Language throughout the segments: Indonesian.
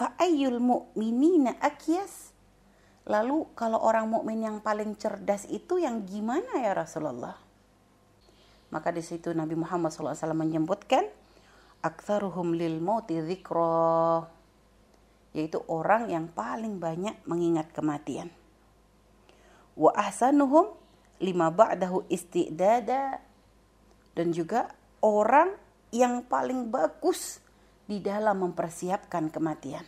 fa ayyul mu'minina akyas? Lalu kalau orang mukmin yang paling cerdas itu yang gimana ya Rasulullah? Maka di situ Nabi Muhammad SAW menyebutkan aktsaruhum lil mauti dzikra yaitu orang yang paling banyak mengingat kematian. Wa ahsanuhum lima ba'dahu istidada dan juga orang yang paling bagus di dalam mempersiapkan kematian.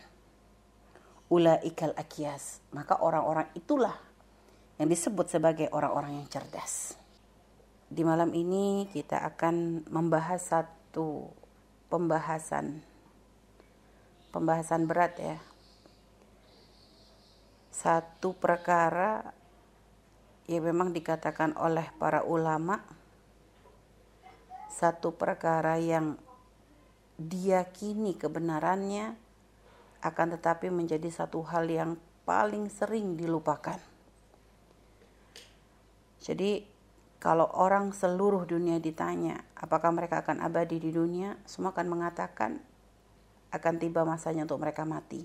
Ulaikal akias. Maka orang-orang itulah yang disebut sebagai orang-orang yang cerdas. Di malam ini kita akan membahas satu pembahasan pembahasan berat ya. Satu perkara yang memang dikatakan oleh para ulama satu perkara yang diyakini kebenarannya akan tetapi menjadi satu hal yang paling sering dilupakan. Jadi kalau orang seluruh dunia ditanya apakah mereka akan abadi di dunia, semua akan mengatakan akan tiba masanya untuk mereka mati.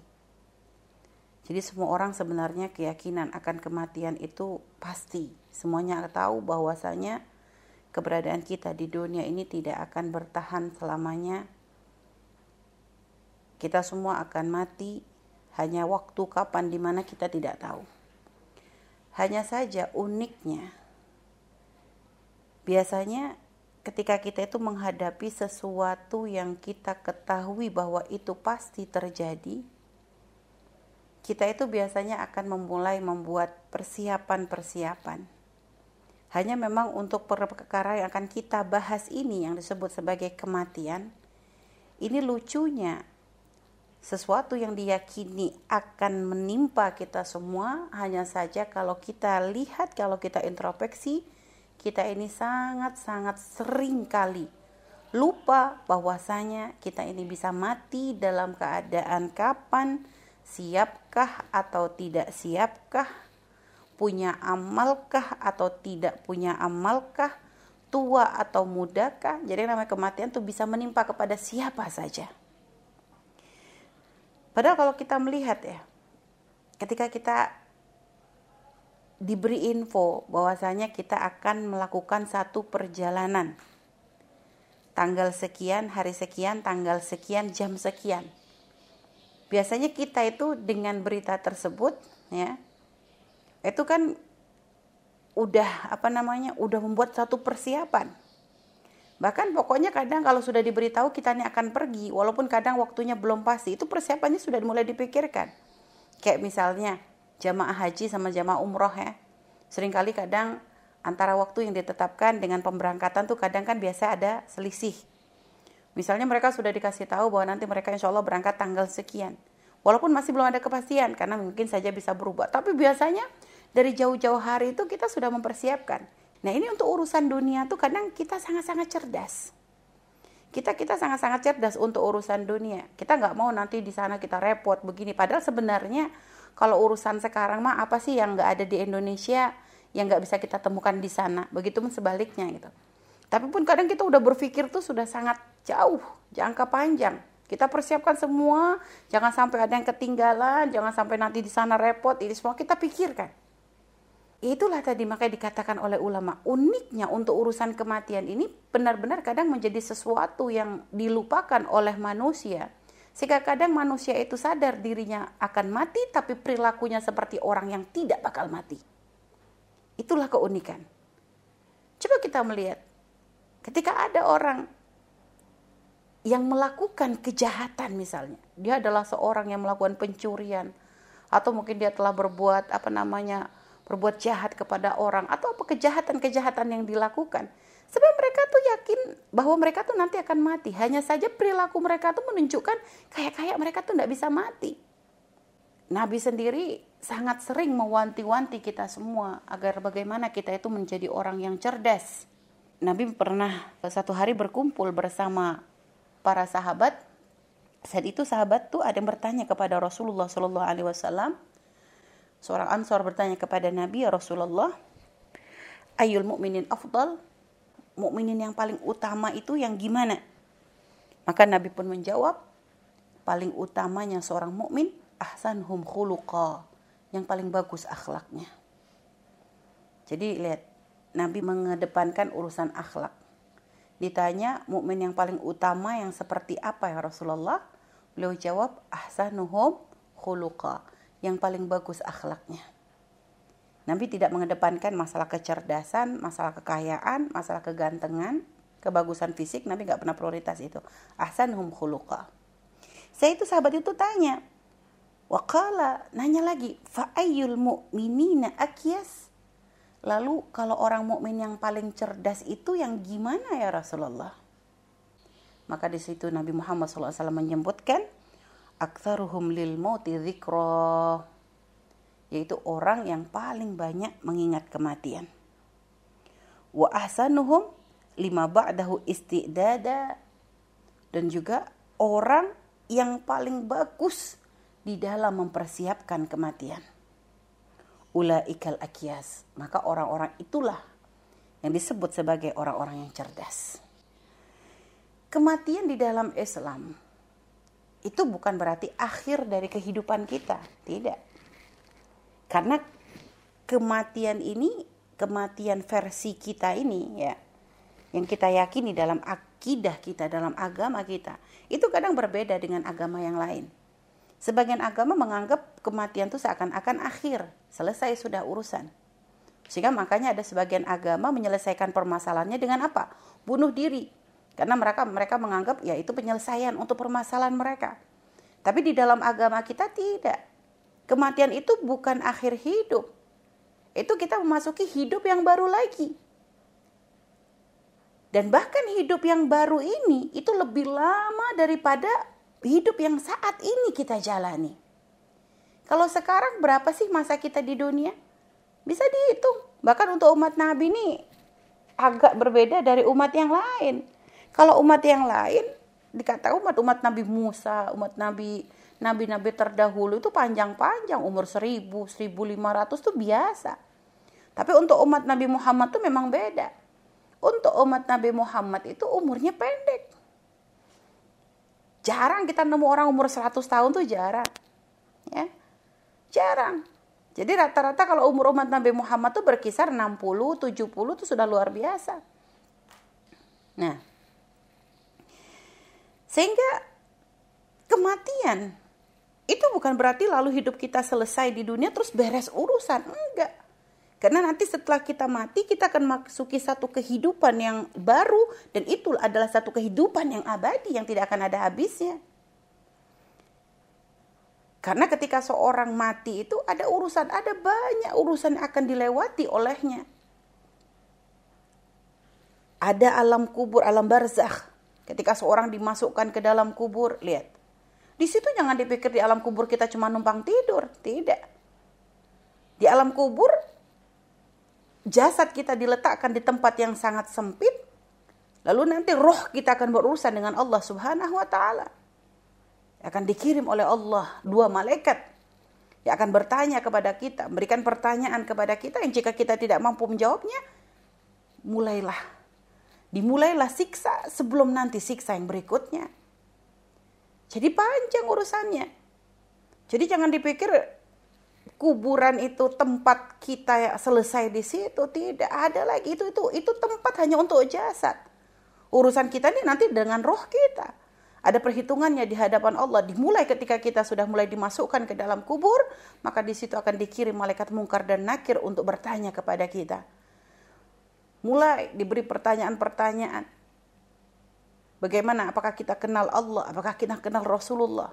Jadi semua orang sebenarnya keyakinan akan kematian itu pasti. Semuanya tahu bahwasanya keberadaan kita di dunia ini tidak akan bertahan selamanya kita semua akan mati hanya waktu kapan di mana kita tidak tahu. Hanya saja uniknya biasanya ketika kita itu menghadapi sesuatu yang kita ketahui bahwa itu pasti terjadi, kita itu biasanya akan memulai membuat persiapan-persiapan. Hanya memang untuk perkara yang akan kita bahas ini yang disebut sebagai kematian, ini lucunya sesuatu yang diyakini akan menimpa kita semua hanya saja kalau kita lihat kalau kita introspeksi kita ini sangat-sangat sering kali lupa bahwasanya kita ini bisa mati dalam keadaan kapan siapkah atau tidak siapkah punya amalkah atau tidak punya amalkah tua atau mudakah. Jadi namanya kematian itu bisa menimpa kepada siapa saja Padahal kalau kita melihat ya, ketika kita diberi info bahwasanya kita akan melakukan satu perjalanan tanggal sekian, hari sekian, tanggal sekian, jam sekian. Biasanya kita itu dengan berita tersebut ya, itu kan udah apa namanya, udah membuat satu persiapan Bahkan pokoknya kadang kalau sudah diberitahu kita ini akan pergi, walaupun kadang waktunya belum pasti, itu persiapannya sudah mulai dipikirkan. Kayak misalnya jamaah haji sama jamaah umroh ya. Seringkali kadang antara waktu yang ditetapkan dengan pemberangkatan tuh kadang kan biasa ada selisih. Misalnya mereka sudah dikasih tahu bahwa nanti mereka insya Allah berangkat tanggal sekian. Walaupun masih belum ada kepastian karena mungkin saja bisa berubah. Tapi biasanya dari jauh-jauh hari itu kita sudah mempersiapkan Nah ini untuk urusan dunia tuh kadang kita sangat-sangat cerdas. Kita kita sangat-sangat cerdas untuk urusan dunia. Kita nggak mau nanti di sana kita repot begini. Padahal sebenarnya kalau urusan sekarang mah apa sih yang nggak ada di Indonesia yang nggak bisa kita temukan di sana. Begitu sebaliknya gitu. Tapi pun kadang kita udah berpikir tuh sudah sangat jauh, jangka panjang. Kita persiapkan semua, jangan sampai ada yang ketinggalan, jangan sampai nanti di sana repot. Ini semua kita pikirkan. Itulah tadi makanya dikatakan oleh ulama uniknya untuk urusan kematian ini benar-benar kadang menjadi sesuatu yang dilupakan oleh manusia. Sehingga kadang manusia itu sadar dirinya akan mati tapi perilakunya seperti orang yang tidak bakal mati. Itulah keunikan. Coba kita melihat ketika ada orang yang melakukan kejahatan misalnya, dia adalah seorang yang melakukan pencurian atau mungkin dia telah berbuat apa namanya berbuat jahat kepada orang atau apa kejahatan-kejahatan yang dilakukan. Sebab mereka tuh yakin bahwa mereka tuh nanti akan mati. Hanya saja perilaku mereka tuh menunjukkan kayak-kayak mereka tuh tidak bisa mati. Nabi sendiri sangat sering mewanti-wanti kita semua agar bagaimana kita itu menjadi orang yang cerdas. Nabi pernah satu hari berkumpul bersama para sahabat. Saat itu sahabat tuh ada yang bertanya kepada Rasulullah Shallallahu Alaihi Wasallam, Seorang Ansor bertanya kepada Nabi ya Rasulullah, ayul mukminin afdal? Mukminin yang paling utama itu yang gimana? Maka Nabi pun menjawab, paling utamanya seorang mukmin ahsanhum khuluqa, yang paling bagus akhlaknya. Jadi lihat, Nabi mengedepankan urusan akhlak. Ditanya mukmin yang paling utama yang seperti apa ya Rasulullah? Beliau jawab ahsanuhum khuluqa, yang paling bagus akhlaknya. Nabi tidak mengedepankan masalah kecerdasan, masalah kekayaan, masalah kegantengan, kebagusan fisik. Nabi nggak pernah prioritas itu. Ahsanuhum khuluqa. Saya itu sahabat itu tanya, Wakala nanya lagi, fa'ayyul mu'minina akyas? Lalu kalau orang mukmin yang paling cerdas itu yang gimana ya Rasulullah? Maka di situ Nabi Muhammad SAW menyebutkan, aktsaruhum lil mauti dzikra yaitu orang yang paling banyak mengingat kematian. Wa ahsanuhum lima ba'dahu istidada dan juga orang yang paling bagus di dalam mempersiapkan kematian. Ulaikal akias. Maka orang-orang itulah yang disebut sebagai orang-orang yang cerdas. Kematian di dalam Islam itu bukan berarti akhir dari kehidupan kita, tidak. Karena kematian ini, kematian versi kita ini ya, yang kita yakini dalam akidah kita, dalam agama kita, itu kadang berbeda dengan agama yang lain. Sebagian agama menganggap kematian itu seakan-akan akhir, selesai sudah urusan. Sehingga makanya ada sebagian agama menyelesaikan permasalahannya dengan apa? Bunuh diri. Karena mereka mereka menganggap ya itu penyelesaian untuk permasalahan mereka. Tapi di dalam agama kita tidak. Kematian itu bukan akhir hidup. Itu kita memasuki hidup yang baru lagi. Dan bahkan hidup yang baru ini itu lebih lama daripada hidup yang saat ini kita jalani. Kalau sekarang berapa sih masa kita di dunia? Bisa dihitung. Bahkan untuk umat Nabi ini agak berbeda dari umat yang lain. Kalau umat yang lain dikatakan umat-umat Nabi Musa, umat Nabi Nabi-nabi terdahulu itu panjang-panjang umur 1000, 1500 itu biasa. Tapi untuk umat Nabi Muhammad itu memang beda. Untuk umat Nabi Muhammad itu umurnya pendek. Jarang kita nemu orang umur 100 tahun tuh jarang. Ya. Jarang. Jadi rata-rata kalau umur umat Nabi Muhammad tuh berkisar 60, 70 itu sudah luar biasa. Nah. Sehingga kematian itu bukan berarti lalu hidup kita selesai di dunia terus beres urusan. Enggak. Karena nanti setelah kita mati kita akan masuki satu kehidupan yang baru dan itu adalah satu kehidupan yang abadi yang tidak akan ada habisnya. Karena ketika seorang mati itu ada urusan, ada banyak urusan yang akan dilewati olehnya. Ada alam kubur, alam barzakh. Ketika seorang dimasukkan ke dalam kubur, lihat. Di situ jangan dipikir di alam kubur kita cuma numpang tidur, tidak. Di alam kubur jasad kita diletakkan di tempat yang sangat sempit, lalu nanti roh kita akan berurusan dengan Allah Subhanahu wa taala. Akan dikirim oleh Allah dua malaikat yang akan bertanya kepada kita, memberikan pertanyaan kepada kita yang jika kita tidak mampu menjawabnya, mulailah dimulailah siksa sebelum nanti siksa yang berikutnya. Jadi panjang urusannya. Jadi jangan dipikir kuburan itu tempat kita selesai di situ. Tidak ada lagi. Itu itu itu tempat hanya untuk jasad. Urusan kita ini nanti dengan roh kita. Ada perhitungannya di hadapan Allah. Dimulai ketika kita sudah mulai dimasukkan ke dalam kubur maka di situ akan dikirim malaikat mungkar dan nakir untuk bertanya kepada kita mulai diberi pertanyaan-pertanyaan bagaimana apakah kita kenal Allah apakah kita kenal Rasulullah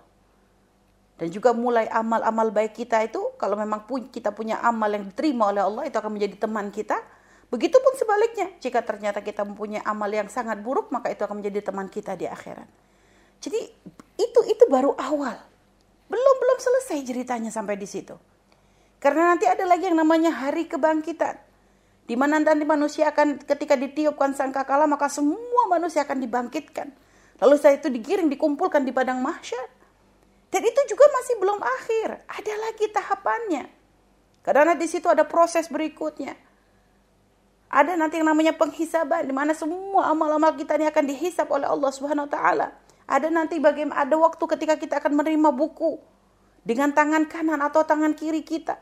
dan juga mulai amal-amal baik kita itu kalau memang kita punya amal yang diterima oleh Allah itu akan menjadi teman kita. Begitupun sebaliknya, jika ternyata kita mempunyai amal yang sangat buruk, maka itu akan menjadi teman kita di akhirat. Jadi itu itu baru awal. Belum belum selesai ceritanya sampai di situ. Karena nanti ada lagi yang namanya hari kebangkitan. Di mana nanti manusia akan ketika ditiupkan sangkakala maka semua manusia akan dibangkitkan. Lalu setelah itu digiring dikumpulkan di padang mahsyar dan itu juga masih belum akhir, ada lagi tahapannya. Karena di situ ada proses berikutnya. Ada nanti yang namanya penghisaban di mana semua amal-amal kita ini akan dihisap oleh Allah Subhanahu wa taala. Ada nanti bagaimana ada waktu ketika kita akan menerima buku dengan tangan kanan atau tangan kiri kita.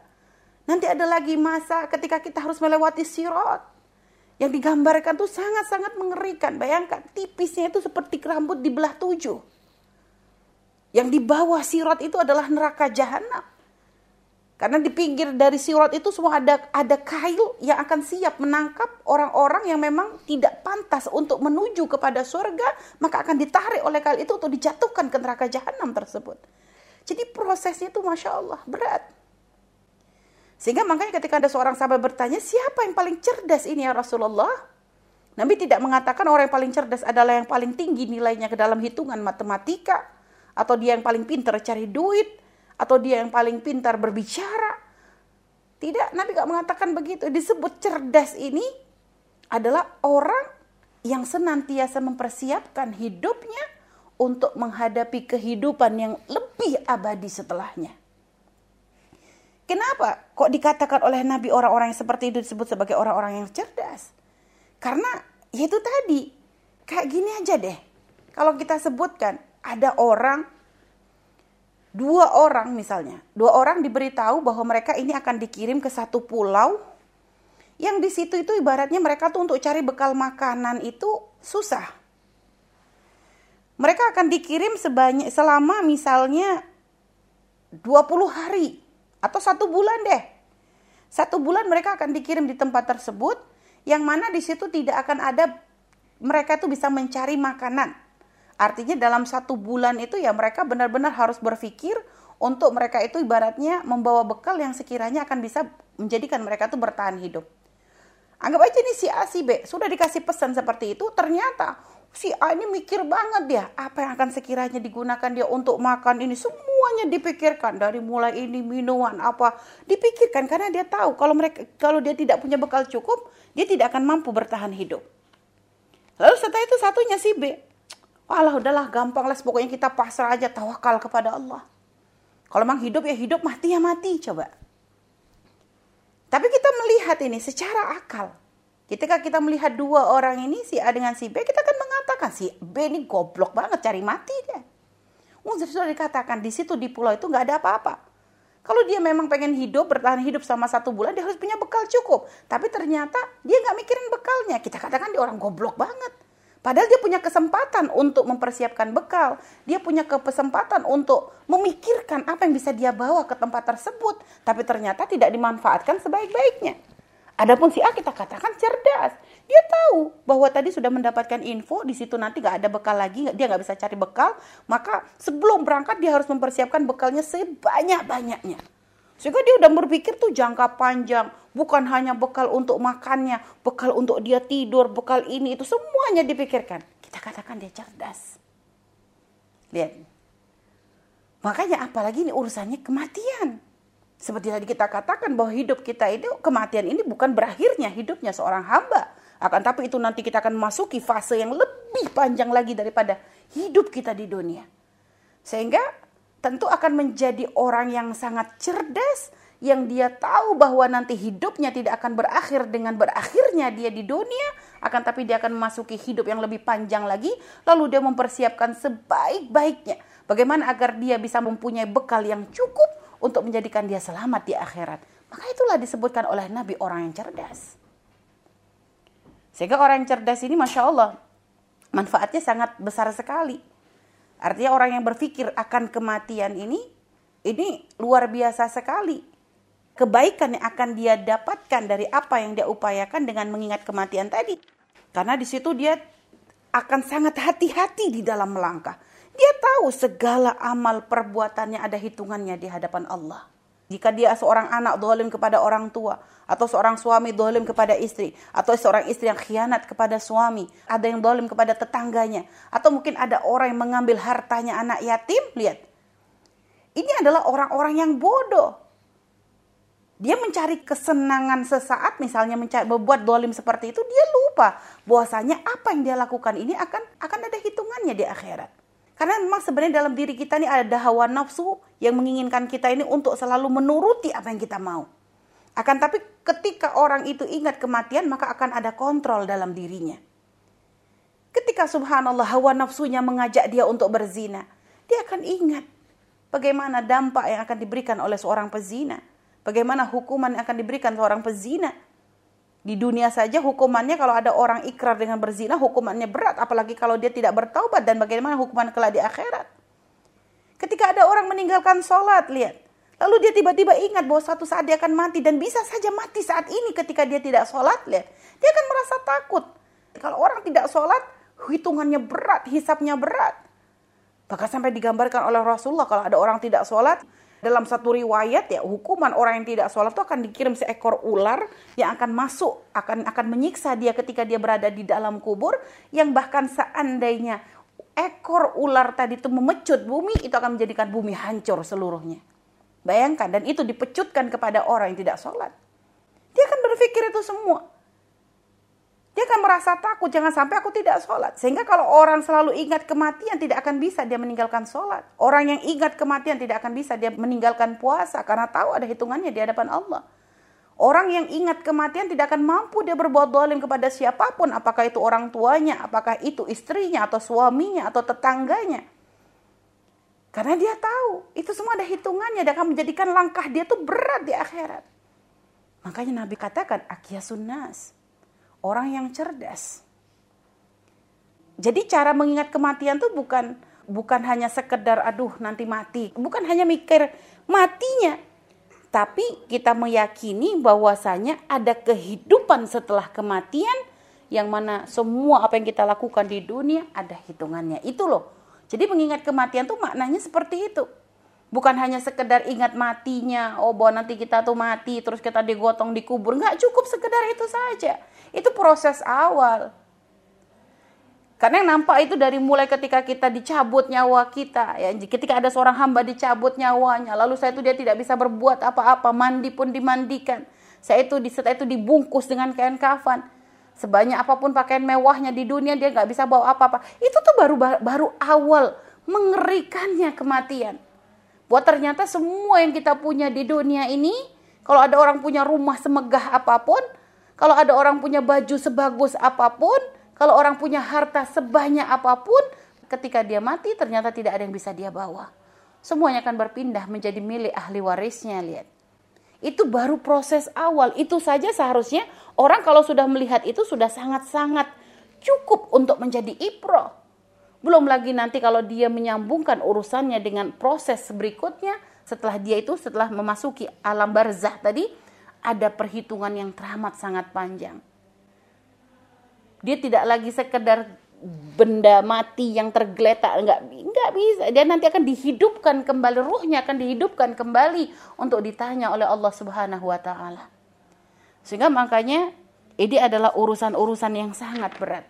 Nanti ada lagi masa ketika kita harus melewati sirat. Yang digambarkan tuh sangat-sangat mengerikan. Bayangkan tipisnya itu seperti rambut dibelah tujuh. Yang di bawah sirat itu adalah neraka jahanam. Karena di pinggir dari sirat itu semua ada ada kail yang akan siap menangkap orang-orang yang memang tidak pantas untuk menuju kepada surga, maka akan ditarik oleh kail itu untuk dijatuhkan ke neraka jahanam tersebut. Jadi prosesnya itu masya Allah berat. Sehingga makanya ketika ada seorang sahabat bertanya, siapa yang paling cerdas ini ya Rasulullah? Nabi tidak mengatakan orang yang paling cerdas adalah yang paling tinggi nilainya ke dalam hitungan matematika, atau dia yang paling pintar cari duit, atau dia yang paling pintar berbicara. Tidak, Nabi gak mengatakan begitu. Disebut cerdas ini adalah orang yang senantiasa mempersiapkan hidupnya untuk menghadapi kehidupan yang lebih abadi setelahnya. Kenapa kok dikatakan oleh Nabi orang-orang yang seperti itu disebut sebagai orang-orang yang cerdas? Karena ya itu tadi, kayak gini aja deh. Kalau kita sebutkan ada orang dua orang misalnya, dua orang diberitahu bahwa mereka ini akan dikirim ke satu pulau yang di situ itu ibaratnya mereka tuh untuk cari bekal makanan itu susah. Mereka akan dikirim sebanyak selama misalnya 20 hari atau satu bulan deh. Satu bulan mereka akan dikirim di tempat tersebut yang mana di situ tidak akan ada mereka tuh bisa mencari makanan Artinya dalam satu bulan itu ya mereka benar-benar harus berpikir untuk mereka itu ibaratnya membawa bekal yang sekiranya akan bisa menjadikan mereka itu bertahan hidup. Anggap aja nih si A, si B sudah dikasih pesan seperti itu, ternyata si A ini mikir banget dia apa yang akan sekiranya digunakan dia untuk makan ini semuanya dipikirkan dari mulai ini minuman apa dipikirkan karena dia tahu kalau mereka kalau dia tidak punya bekal cukup dia tidak akan mampu bertahan hidup. Lalu setelah itu satunya si B Alah udahlah gampang lah pokoknya kita pasrah aja tawakal kepada Allah. Kalau memang hidup ya hidup, mati ya mati coba. Tapi kita melihat ini secara akal. Ketika kita melihat dua orang ini si A dengan si B, kita akan mengatakan si B ini goblok banget cari mati dia. Oh, sudah dikatakan di situ di pulau itu nggak ada apa-apa. Kalau dia memang pengen hidup, bertahan hidup sama satu bulan, dia harus punya bekal cukup. Tapi ternyata dia nggak mikirin bekalnya. Kita katakan dia orang goblok banget. Padahal dia punya kesempatan untuk mempersiapkan bekal. Dia punya kesempatan untuk memikirkan apa yang bisa dia bawa ke tempat tersebut. Tapi ternyata tidak dimanfaatkan sebaik-baiknya. Adapun si A kita katakan cerdas. Dia tahu bahwa tadi sudah mendapatkan info, di situ nanti nggak ada bekal lagi, dia nggak bisa cari bekal. Maka sebelum berangkat dia harus mempersiapkan bekalnya sebanyak-banyaknya. Sehingga dia udah berpikir tuh jangka panjang. Bukan hanya bekal untuk makannya, bekal untuk dia tidur, bekal ini itu semuanya dipikirkan. Kita katakan dia cerdas. Lihat. Makanya apalagi ini urusannya kematian. Seperti tadi kita katakan bahwa hidup kita itu kematian ini bukan berakhirnya hidupnya seorang hamba. Akan tapi itu nanti kita akan masuki fase yang lebih panjang lagi daripada hidup kita di dunia. Sehingga tentu akan menjadi orang yang sangat cerdas yang dia tahu bahwa nanti hidupnya tidak akan berakhir dengan berakhirnya dia di dunia akan tapi dia akan memasuki hidup yang lebih panjang lagi lalu dia mempersiapkan sebaik-baiknya bagaimana agar dia bisa mempunyai bekal yang cukup untuk menjadikan dia selamat di akhirat maka itulah disebutkan oleh Nabi orang yang cerdas sehingga orang yang cerdas ini Masya Allah manfaatnya sangat besar sekali Artinya orang yang berpikir akan kematian ini, ini luar biasa sekali. Kebaikan yang akan dia dapatkan dari apa yang dia upayakan dengan mengingat kematian tadi. Karena di situ dia akan sangat hati-hati di dalam melangkah. Dia tahu segala amal perbuatannya ada hitungannya di hadapan Allah. Jika dia seorang anak dolim kepada orang tua, atau seorang suami dolim kepada istri, atau seorang istri yang khianat kepada suami, ada yang dolim kepada tetangganya, atau mungkin ada orang yang mengambil hartanya anak yatim, lihat. Ini adalah orang-orang yang bodoh. Dia mencari kesenangan sesaat, misalnya mencari, membuat dolim seperti itu, dia lupa bahwasanya apa yang dia lakukan ini akan akan ada hitungannya di akhirat. Karena memang sebenarnya dalam diri kita ini ada hawa nafsu yang menginginkan kita ini untuk selalu menuruti apa yang kita mau. Akan tapi ketika orang itu ingat kematian maka akan ada kontrol dalam dirinya. Ketika subhanallah hawa nafsunya mengajak dia untuk berzina, dia akan ingat bagaimana dampak yang akan diberikan oleh seorang pezina. Bagaimana hukuman yang akan diberikan seorang pezina. Di dunia saja hukumannya kalau ada orang ikrar dengan berzina hukumannya berat. Apalagi kalau dia tidak bertaubat dan bagaimana hukuman kelak di akhirat. Ketika ada orang meninggalkan sholat, lihat. Lalu dia tiba-tiba ingat bahwa suatu saat dia akan mati dan bisa saja mati saat ini ketika dia tidak sholat, lihat. Dia akan merasa takut. Kalau orang tidak sholat, hitungannya berat, hisapnya berat. Bahkan sampai digambarkan oleh Rasulullah kalau ada orang tidak sholat, dalam satu riwayat ya hukuman orang yang tidak sholat itu akan dikirim seekor ular yang akan masuk akan akan menyiksa dia ketika dia berada di dalam kubur yang bahkan seandainya ekor ular tadi itu memecut bumi itu akan menjadikan bumi hancur seluruhnya. Bayangkan dan itu dipecutkan kepada orang yang tidak sholat. Dia akan berpikir itu semua dia akan merasa takut, jangan sampai aku tidak sholat. Sehingga kalau orang selalu ingat kematian, tidak akan bisa dia meninggalkan sholat. Orang yang ingat kematian tidak akan bisa dia meninggalkan puasa, karena tahu ada hitungannya di hadapan Allah. Orang yang ingat kematian tidak akan mampu dia berbuat dolim kepada siapa pun, apakah itu orang tuanya, apakah itu istrinya, atau suaminya, atau tetangganya. Karena dia tahu, itu semua ada hitungannya, dan akan menjadikan langkah dia tuh berat di akhirat. Makanya Nabi katakan, akiyasun nas orang yang cerdas. Jadi cara mengingat kematian tuh bukan bukan hanya sekedar aduh nanti mati, bukan hanya mikir matinya. Tapi kita meyakini bahwasanya ada kehidupan setelah kematian yang mana semua apa yang kita lakukan di dunia ada hitungannya. Itu loh. Jadi mengingat kematian tuh maknanya seperti itu. Bukan hanya sekedar ingat matinya, oh bahwa nanti kita tuh mati terus kita digotong dikubur. Nggak cukup sekedar itu saja. Itu proses awal. Karena yang nampak itu dari mulai ketika kita dicabut nyawa kita, ya ketika ada seorang hamba dicabut nyawanya, lalu saya itu dia tidak bisa berbuat apa-apa, mandi pun dimandikan. Saya itu setelah itu dibungkus dengan kain kafan. Sebanyak apa pun pakaian mewahnya di dunia dia nggak bisa bawa apa-apa. Itu tuh baru baru awal mengerikannya kematian. Buat ternyata semua yang kita punya di dunia ini, kalau ada orang punya rumah semegah apa pun, kalau ada orang punya baju sebagus apa pun, kalau orang punya harta sebanyak apa pun, ketika dia mati ternyata tidak ada yang bisa dia bawa. Semuanya akan berpindah menjadi milik ahli warisnya, lihat. Itu baru proses awal. Itu saja seharusnya orang kalau sudah melihat itu sudah sangat-sangat cukup untuk menjadi ibroh. Belum lagi nanti kalau dia menyambungkan urusannya dengan proses berikutnya setelah dia itu setelah memasuki alam barzah tadi ada perhitungan yang teramat sangat panjang. Dia tidak lagi sekedar benda mati yang tergeletak enggak enggak bisa dia nanti akan dihidupkan kembali ruhnya akan dihidupkan kembali untuk ditanya oleh Allah Subhanahu wa taala. Sehingga makanya ini adalah urusan-urusan yang sangat berat.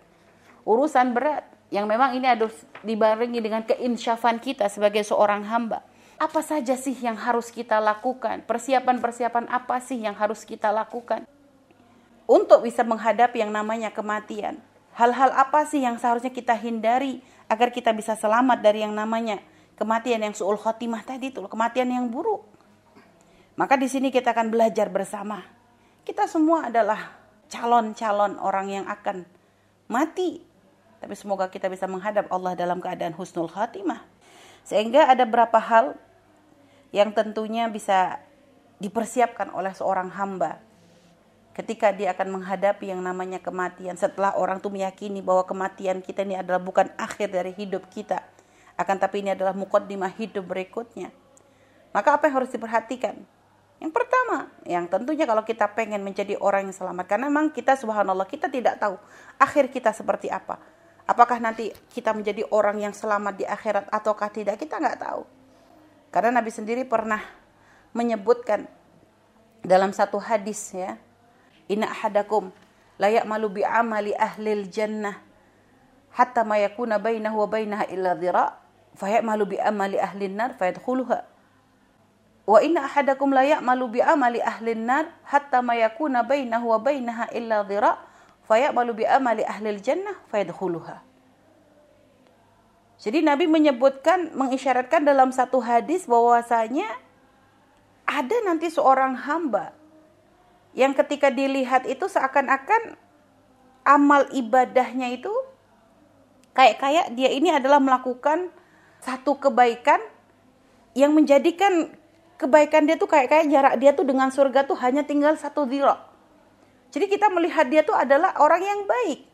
Urusan berat yang memang ini harus dibarengi dengan keinsyafan kita sebagai seorang hamba. Apa saja sih yang harus kita lakukan? Persiapan-persiapan apa sih yang harus kita lakukan untuk bisa menghadapi yang namanya kematian? Hal-hal apa sih yang seharusnya kita hindari agar kita bisa selamat dari yang namanya kematian yang suul khotimah tadi itu, kematian yang buruk. Maka di sini kita akan belajar bersama. Kita semua adalah calon-calon orang yang akan mati tapi semoga kita bisa menghadap Allah dalam keadaan husnul khatimah. Sehingga ada beberapa hal yang tentunya bisa dipersiapkan oleh seorang hamba ketika dia akan menghadapi yang namanya kematian. Setelah orang itu meyakini bahwa kematian kita ini adalah bukan akhir dari hidup kita akan tapi ini adalah mukaddimah hidup berikutnya. Maka apa yang harus diperhatikan? Yang pertama yang tentunya kalau kita pengen menjadi orang yang selamat. Karena memang kita subhanallah kita tidak tahu akhir kita seperti apa Apakah nanti kita menjadi orang yang selamat di akhirat ataukah tidak kita nggak tahu. Karena Nabi sendiri pernah menyebutkan dalam satu hadis ya, Inna ahadakum layak malu bi amali ahlil jannah hatta ma yakuna bainahu wa bainaha illa dhira malu bi amali ahlin nar fayadkhuluha wa inna ahadakum la ya'malu bi amali ahlin nar hatta ma yakuna bainahu wa bainaha illa dhira fayamalu bi amali ahlil jannah fayadkhuluha. Jadi Nabi menyebutkan, mengisyaratkan dalam satu hadis bahwasanya ada nanti seorang hamba yang ketika dilihat itu seakan-akan amal ibadahnya itu Kayak-kayak dia ini adalah melakukan satu kebaikan yang menjadikan kebaikan dia tuh kayak kayak jarak dia tuh dengan surga tuh hanya tinggal satu zero. Jadi kita melihat dia tuh adalah orang yang baik.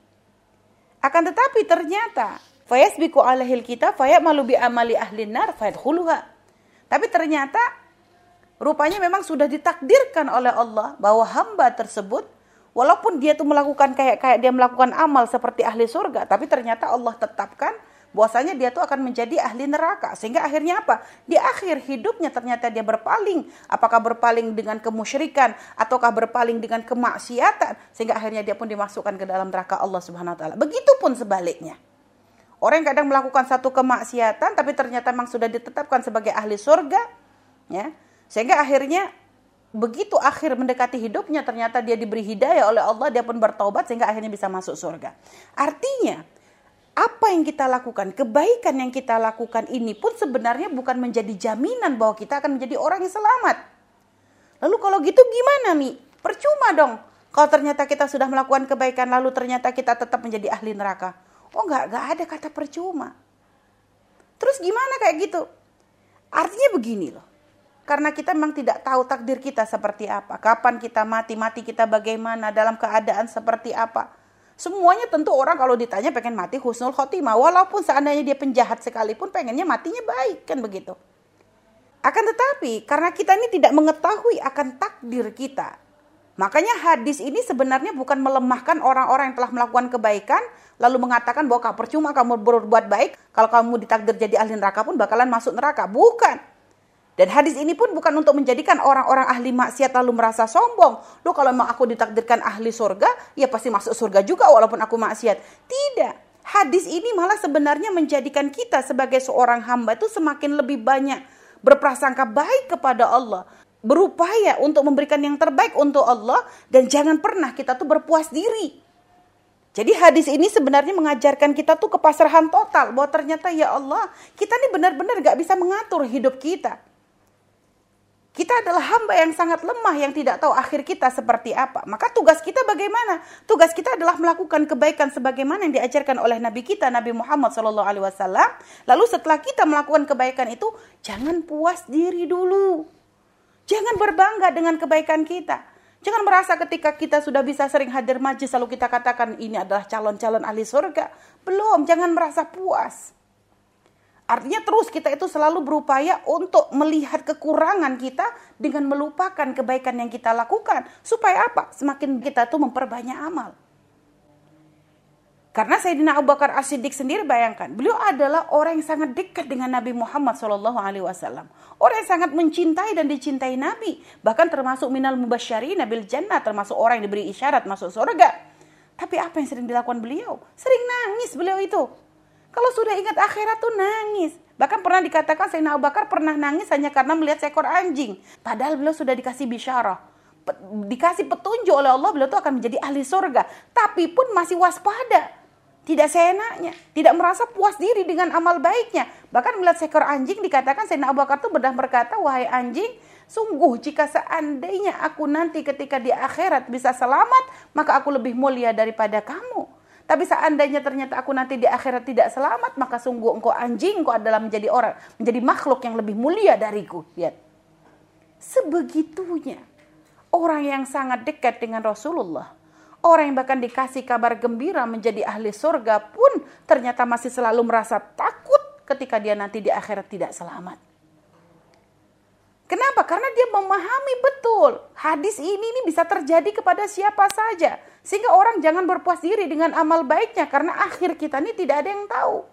Akan tetapi ternyata fayasbiku alahil kita fayamalu bi amali ahlin nar fayadkhuluha. Tapi ternyata rupanya memang sudah ditakdirkan oleh Allah bahwa hamba tersebut walaupun dia tuh melakukan kayak kayak dia melakukan amal seperti ahli surga, tapi ternyata Allah tetapkan bahwasanya dia tuh akan menjadi ahli neraka. Sehingga akhirnya apa? Di akhir hidupnya ternyata dia berpaling. Apakah berpaling dengan kemusyrikan ataukah berpaling dengan kemaksiatan? Sehingga akhirnya dia pun dimasukkan ke dalam neraka Allah Subhanahu wa taala. Begitupun sebaliknya. Orang yang kadang melakukan satu kemaksiatan tapi ternyata memang sudah ditetapkan sebagai ahli surga ya. Sehingga akhirnya begitu akhir mendekati hidupnya ternyata dia diberi hidayah oleh Allah dia pun bertaubat sehingga akhirnya bisa masuk surga. Artinya apa yang kita lakukan, kebaikan yang kita lakukan ini pun sebenarnya bukan menjadi jaminan bahwa kita akan menjadi orang yang selamat. Lalu kalau gitu gimana nih? Percuma dong. Kalau ternyata kita sudah melakukan kebaikan lalu ternyata kita tetap menjadi ahli neraka. Oh enggak, enggak ada kata percuma. Terus gimana kayak gitu? Artinya begini loh. Karena kita memang tidak tahu takdir kita seperti apa. Kapan kita mati, mati kita bagaimana, dalam keadaan seperti apa. Semuanya tentu orang kalau ditanya pengen mati husnul khotimah. Walaupun seandainya dia penjahat sekalipun pengennya matinya baik kan begitu. Akan tetapi karena kita ini tidak mengetahui akan takdir kita. Makanya hadis ini sebenarnya bukan melemahkan orang-orang yang telah melakukan kebaikan lalu mengatakan bahwa percuma kamu berbuat baik kalau kamu ditakdir jadi ahli neraka pun bakalan masuk neraka. Bukan. Dan hadis ini pun bukan untuk menjadikan orang-orang ahli maksiat lalu merasa sombong. Loh kalau memang aku ditakdirkan ahli surga, ya pasti masuk surga juga walaupun aku maksiat. Tidak. Hadis ini malah sebenarnya menjadikan kita sebagai seorang hamba itu semakin lebih banyak berprasangka baik kepada Allah. Berupaya untuk memberikan yang terbaik untuk Allah dan jangan pernah kita tuh berpuas diri. Jadi hadis ini sebenarnya mengajarkan kita tuh kepasrahan total bahwa ternyata ya Allah kita ini benar-benar gak bisa mengatur hidup kita. Kita adalah hamba yang sangat lemah yang tidak tahu akhir kita seperti apa. Maka tugas kita bagaimana? Tugas kita adalah melakukan kebaikan sebagaimana yang diajarkan oleh Nabi kita Nabi Muhammad SAW. Lalu setelah kita melakukan kebaikan itu, jangan puas diri dulu. Jangan berbangga dengan kebaikan kita. Jangan merasa ketika kita sudah bisa sering hadir majlis lalu kita katakan ini adalah calon-calon ahli surga. Belum, jangan merasa puas. Artinya terus kita itu selalu berupaya untuk melihat kekurangan kita dengan melupakan kebaikan yang kita lakukan. Supaya apa? Semakin kita tuh memperbanyak amal. Karena Sayyidina Abu Bakar As-Siddiq sendiri bayangkan, beliau adalah orang yang sangat dekat dengan Nabi Muhammad SAW. Orang yang sangat mencintai dan dicintai Nabi. Bahkan termasuk minal mubasyari Nabil Jannah, termasuk orang yang diberi isyarat masuk surga. Tapi apa yang sering dilakukan beliau? Sering nangis beliau itu. Kalau sudah ingat akhirat tuh nangis. Bahkan pernah dikatakan Sayyidina Abu Bakar pernah nangis hanya karena melihat seekor anjing. Padahal beliau sudah dikasih bisyarah. Dikasih petunjuk oleh Allah beliau tuh akan menjadi ahli surga. Tapi pun masih waspada. Tidak seenaknya. Tidak merasa puas diri dengan amal baiknya. Bahkan melihat seekor anjing dikatakan Sayyidina Abu Bakar tuh bedah berkata, Wahai anjing, sungguh jika seandainya aku nanti ketika di akhirat bisa selamat, maka aku lebih mulia daripada kamu. Tapi seandainya ternyata aku nanti di akhirat tidak selamat, maka sungguh engkau anjing, engkau adalah menjadi orang, menjadi makhluk yang lebih mulia dariku. Lihat. Sebegitunya. Orang yang sangat dekat dengan Rasulullah. Orang yang bahkan dikasih kabar gembira menjadi ahli surga pun ternyata masih selalu merasa takut ketika dia nanti di akhirat tidak selamat. Kenapa? Karena dia memahami betul hadis ini, ini bisa terjadi kepada siapa saja. Sehingga orang jangan berpuas diri dengan amal baiknya karena akhir kita ini tidak ada yang tahu.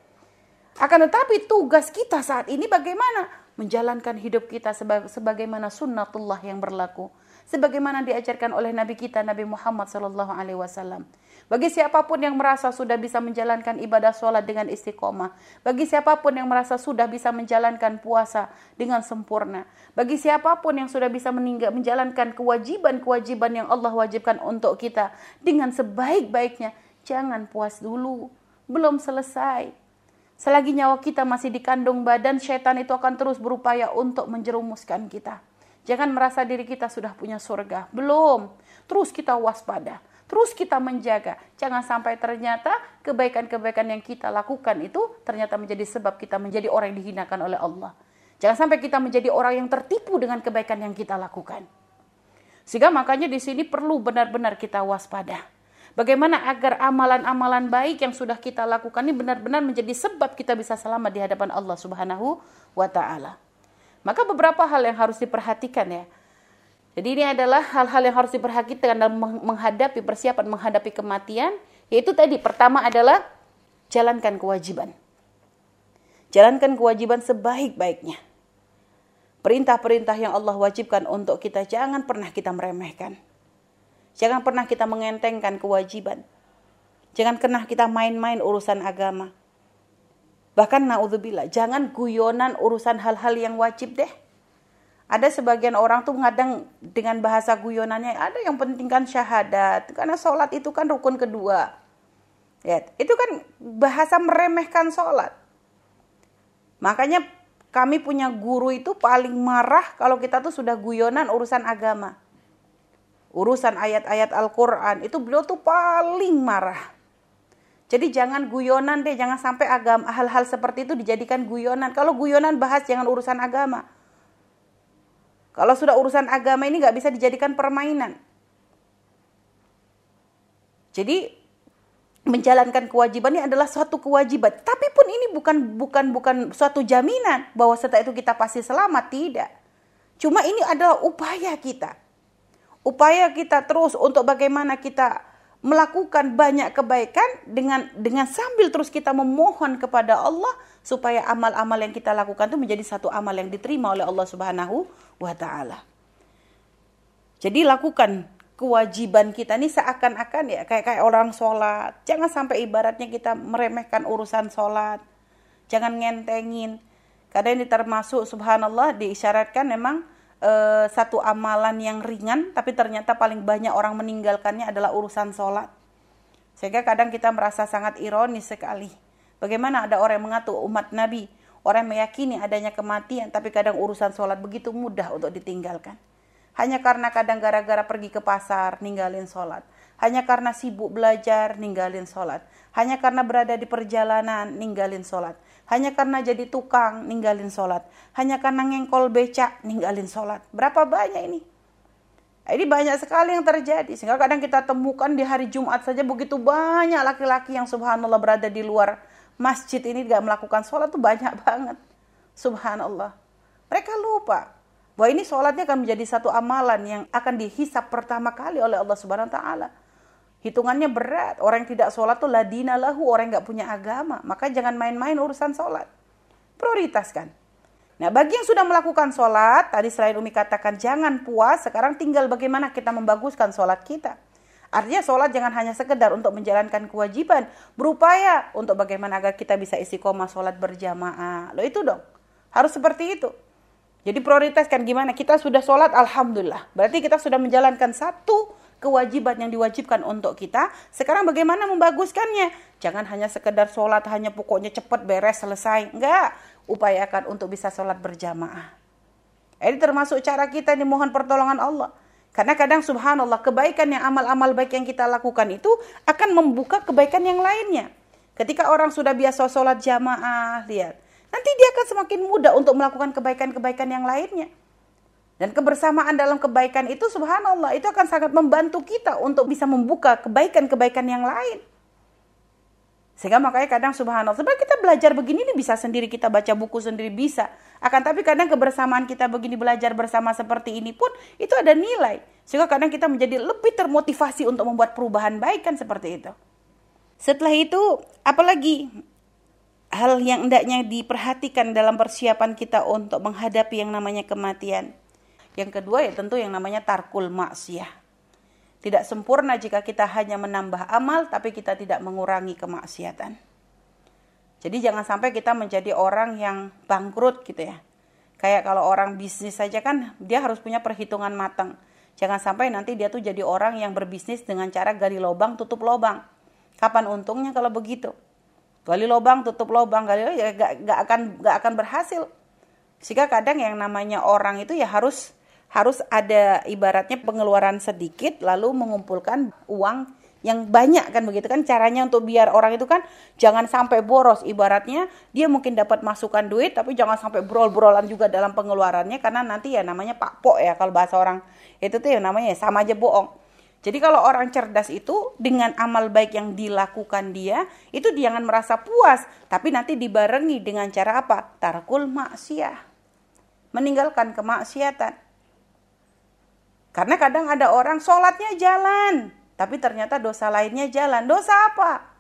Akan tetapi tugas kita saat ini bagaimana? Menjalankan hidup kita sebagaimana sunnatullah yang berlaku. Sebagaimana diajarkan oleh Nabi kita Nabi Muhammad Wasallam. Bagi siapa pun yang merasa sudah bisa menjalankan ibadah sholat dengan istiqomah. Bagi siapa pun yang merasa sudah bisa menjalankan puasa dengan sempurna. Bagi siapa pun yang sudah bisa meninggal, menjalankan kewajiban-kewajiban yang Allah wajibkan untuk kita dengan sebaik-baiknya. Jangan puas dulu. Belum selesai. Selagi nyawa kita masih dikandung badan, setan itu akan terus berupaya untuk menjerumuskan kita. Jangan merasa diri kita sudah punya surga. Belum. Terus kita waspada Terus kita menjaga. Jangan sampai ternyata kebaikan-kebaikan yang kita lakukan itu ternyata menjadi sebab kita menjadi orang yang dihinakan oleh Allah. Jangan sampai kita menjadi orang yang tertipu dengan kebaikan yang kita lakukan. Sehingga makanya di sini perlu benar-benar kita waspada. Bagaimana agar amalan-amalan baik yang sudah kita lakukan ini benar-benar menjadi sebab kita bisa selamat di hadapan Allah Subhanahu wa taala. Maka beberapa hal yang harus diperhatikan ya. Jadi ini adalah hal-hal yang harus diperhatikan dalam menghadapi persiapan menghadapi kematian, yaitu tadi pertama adalah jalankan kewajiban. Jalankan kewajiban sebaik-baiknya. Perintah-perintah yang Allah wajibkan untuk kita jangan pernah kita meremehkan. Jangan pernah kita mengentengkan kewajiban. Jangan pernah kita main-main urusan agama. Bahkan naudzubillah, jangan guyonan urusan hal-hal yang wajib deh. Ada sebagian orang tuh ngadang dengan bahasa guyonannya, ada yang pentingkan syahadat, karena sholat itu kan rukun kedua. Ya, itu kan bahasa meremehkan sholat. Makanya kami punya guru itu paling marah kalau kita tuh sudah guyonan urusan agama urusan ayat-ayat Al-Quran itu beliau tuh paling marah. Jadi jangan guyonan deh, jangan sampai agama hal-hal seperti itu dijadikan guyonan. Kalau guyonan bahas jangan urusan agama. Kalau sudah urusan agama ini nggak bisa dijadikan permainan. Jadi menjalankan kewajiban ini adalah suatu kewajiban. Tapi pun ini bukan bukan bukan suatu jaminan bahwa setelah itu kita pasti selamat, tidak. Cuma ini adalah upaya kita upaya kita terus untuk bagaimana kita melakukan banyak kebaikan dengan dengan sambil terus kita memohon kepada Allah supaya amal-amal yang kita lakukan itu menjadi satu amal yang diterima oleh Allah Subhanahu wa taala. Jadi lakukan kewajiban kita ini seakan-akan ya kayak kayak orang sholat. Jangan sampai ibaratnya kita meremehkan urusan sholat. Jangan ngentengin. Kadang ini termasuk subhanallah diisyaratkan memang uh, satu amalan yang ringan tapi ternyata paling banyak orang meninggalkannya adalah urusan sholat. Sehingga kadang kita merasa sangat ironis sekali. Bagaimana ada orang yang mengatur umat Nabi orang yang meyakini adanya kematian tapi kadang urusan sholat begitu mudah untuk ditinggalkan. Hanya karena kadang gara-gara pergi ke pasar ninggalin sholat. Hanya karena sibuk belajar ninggalin sholat. Hanya karena berada di perjalanan ninggalin sholat hanya karena jadi tukang ninggalin sholat. Hanya karena ngengkol becak ninggalin sholat. Berapa banyak ini? Ini banyak sekali yang terjadi. Sehingga kadang kita temukan di hari Jumat saja begitu banyak laki-laki yang subhanallah berada di luar masjid ini gak melakukan sholat tuh banyak banget. Subhanallah. Mereka lupa bahwa ini sholatnya akan menjadi satu amalan yang akan dihisap pertama kali oleh Allah Subhanahu Wa Taala. Hitungannya berat. Orang yang tidak sholat tuh ladina lahu, orang yang gak punya agama. Maka jangan main-main urusan sholat. Prioritaskan. Nah bagi yang sudah melakukan sholat, tadi selain Umi katakan jangan puas, sekarang tinggal bagaimana kita membaguskan sholat kita. Artinya sholat jangan hanya sekedar untuk menjalankan kewajiban, berupaya untuk bagaimana agar kita bisa isi koma sholat berjamaah. Lo itu dong, harus seperti itu. Jadi prioritaskan gimana, kita sudah sholat, Alhamdulillah. Berarti kita sudah menjalankan satu kewajiban yang diwajibkan untuk kita. Sekarang bagaimana membaguskannya? Jangan hanya sekedar sholat, hanya pokoknya cepat beres selesai. Enggak, upayakan untuk bisa sholat berjamaah. Ini termasuk cara kita dimohon pertolongan Allah. Karena kadang subhanallah kebaikan yang amal-amal baik yang kita lakukan itu akan membuka kebaikan yang lainnya. Ketika orang sudah biasa sholat jamaah, lihat. Nanti dia akan semakin mudah untuk melakukan kebaikan-kebaikan yang lainnya. Dan kebersamaan dalam kebaikan itu subhanallah itu akan sangat membantu kita untuk bisa membuka kebaikan-kebaikan yang lain. Sehingga makanya kadang subhanallah, sebenarnya kita belajar begini ini bisa sendiri, kita baca buku sendiri bisa. Akan tapi kadang kebersamaan kita begini belajar bersama seperti ini pun itu ada nilai. Sehingga kadang kita menjadi lebih termotivasi untuk membuat perubahan baik kan seperti itu. Setelah itu, apalagi hal yang hendaknya diperhatikan dalam persiapan kita untuk menghadapi yang namanya kematian. Yang kedua ya tentu yang namanya tarkul maksiyah. Tidak sempurna jika kita hanya menambah amal tapi kita tidak mengurangi kemaksiatan. Jadi jangan sampai kita menjadi orang yang bangkrut gitu ya. Kayak kalau orang bisnis saja kan dia harus punya perhitungan matang. Jangan sampai nanti dia tuh jadi orang yang berbisnis dengan cara gali lubang tutup lubang. Kapan untungnya kalau begitu? Gali lubang tutup lubang gali ya gak, gak akan gak akan berhasil. Sehingga kadang yang namanya orang itu ya harus harus ada ibaratnya pengeluaran sedikit lalu mengumpulkan uang yang banyak kan begitu kan? Caranya untuk biar orang itu kan jangan sampai boros. Ibaratnya dia mungkin dapat masukan duit tapi jangan sampai brol-brolan juga dalam pengeluarannya karena nanti ya namanya pak pok ya kalau bahasa orang. Itu tuh yang namanya ya sama aja bohong. Jadi kalau orang cerdas itu dengan amal baik yang dilakukan dia itu jangan merasa puas. Tapi nanti dibarengi dengan cara apa? Tarkul maksiat. Meninggalkan kemaksiatan karena kadang ada orang sholatnya jalan tapi ternyata dosa lainnya jalan. Dosa apa?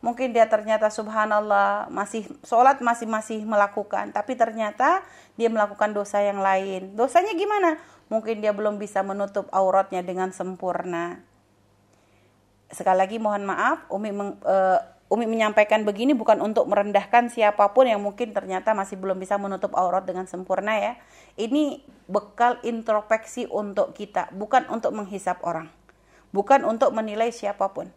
Mungkin dia ternyata subhanallah masih sholat masih masih melakukan, tapi ternyata dia melakukan dosa yang lain. Dosanya gimana? Mungkin dia belum bisa menutup auratnya dengan sempurna. Sekali lagi mohon maaf, Umi meng, uh, Umi menyampaikan begini bukan untuk merendahkan siapa pun yang mungkin ternyata masih belum bisa menutup aurat dengan sempurna ya. Ini bekal introspeksi untuk kita, bukan untuk menghisap orang bukan untuk menilai siapa pun.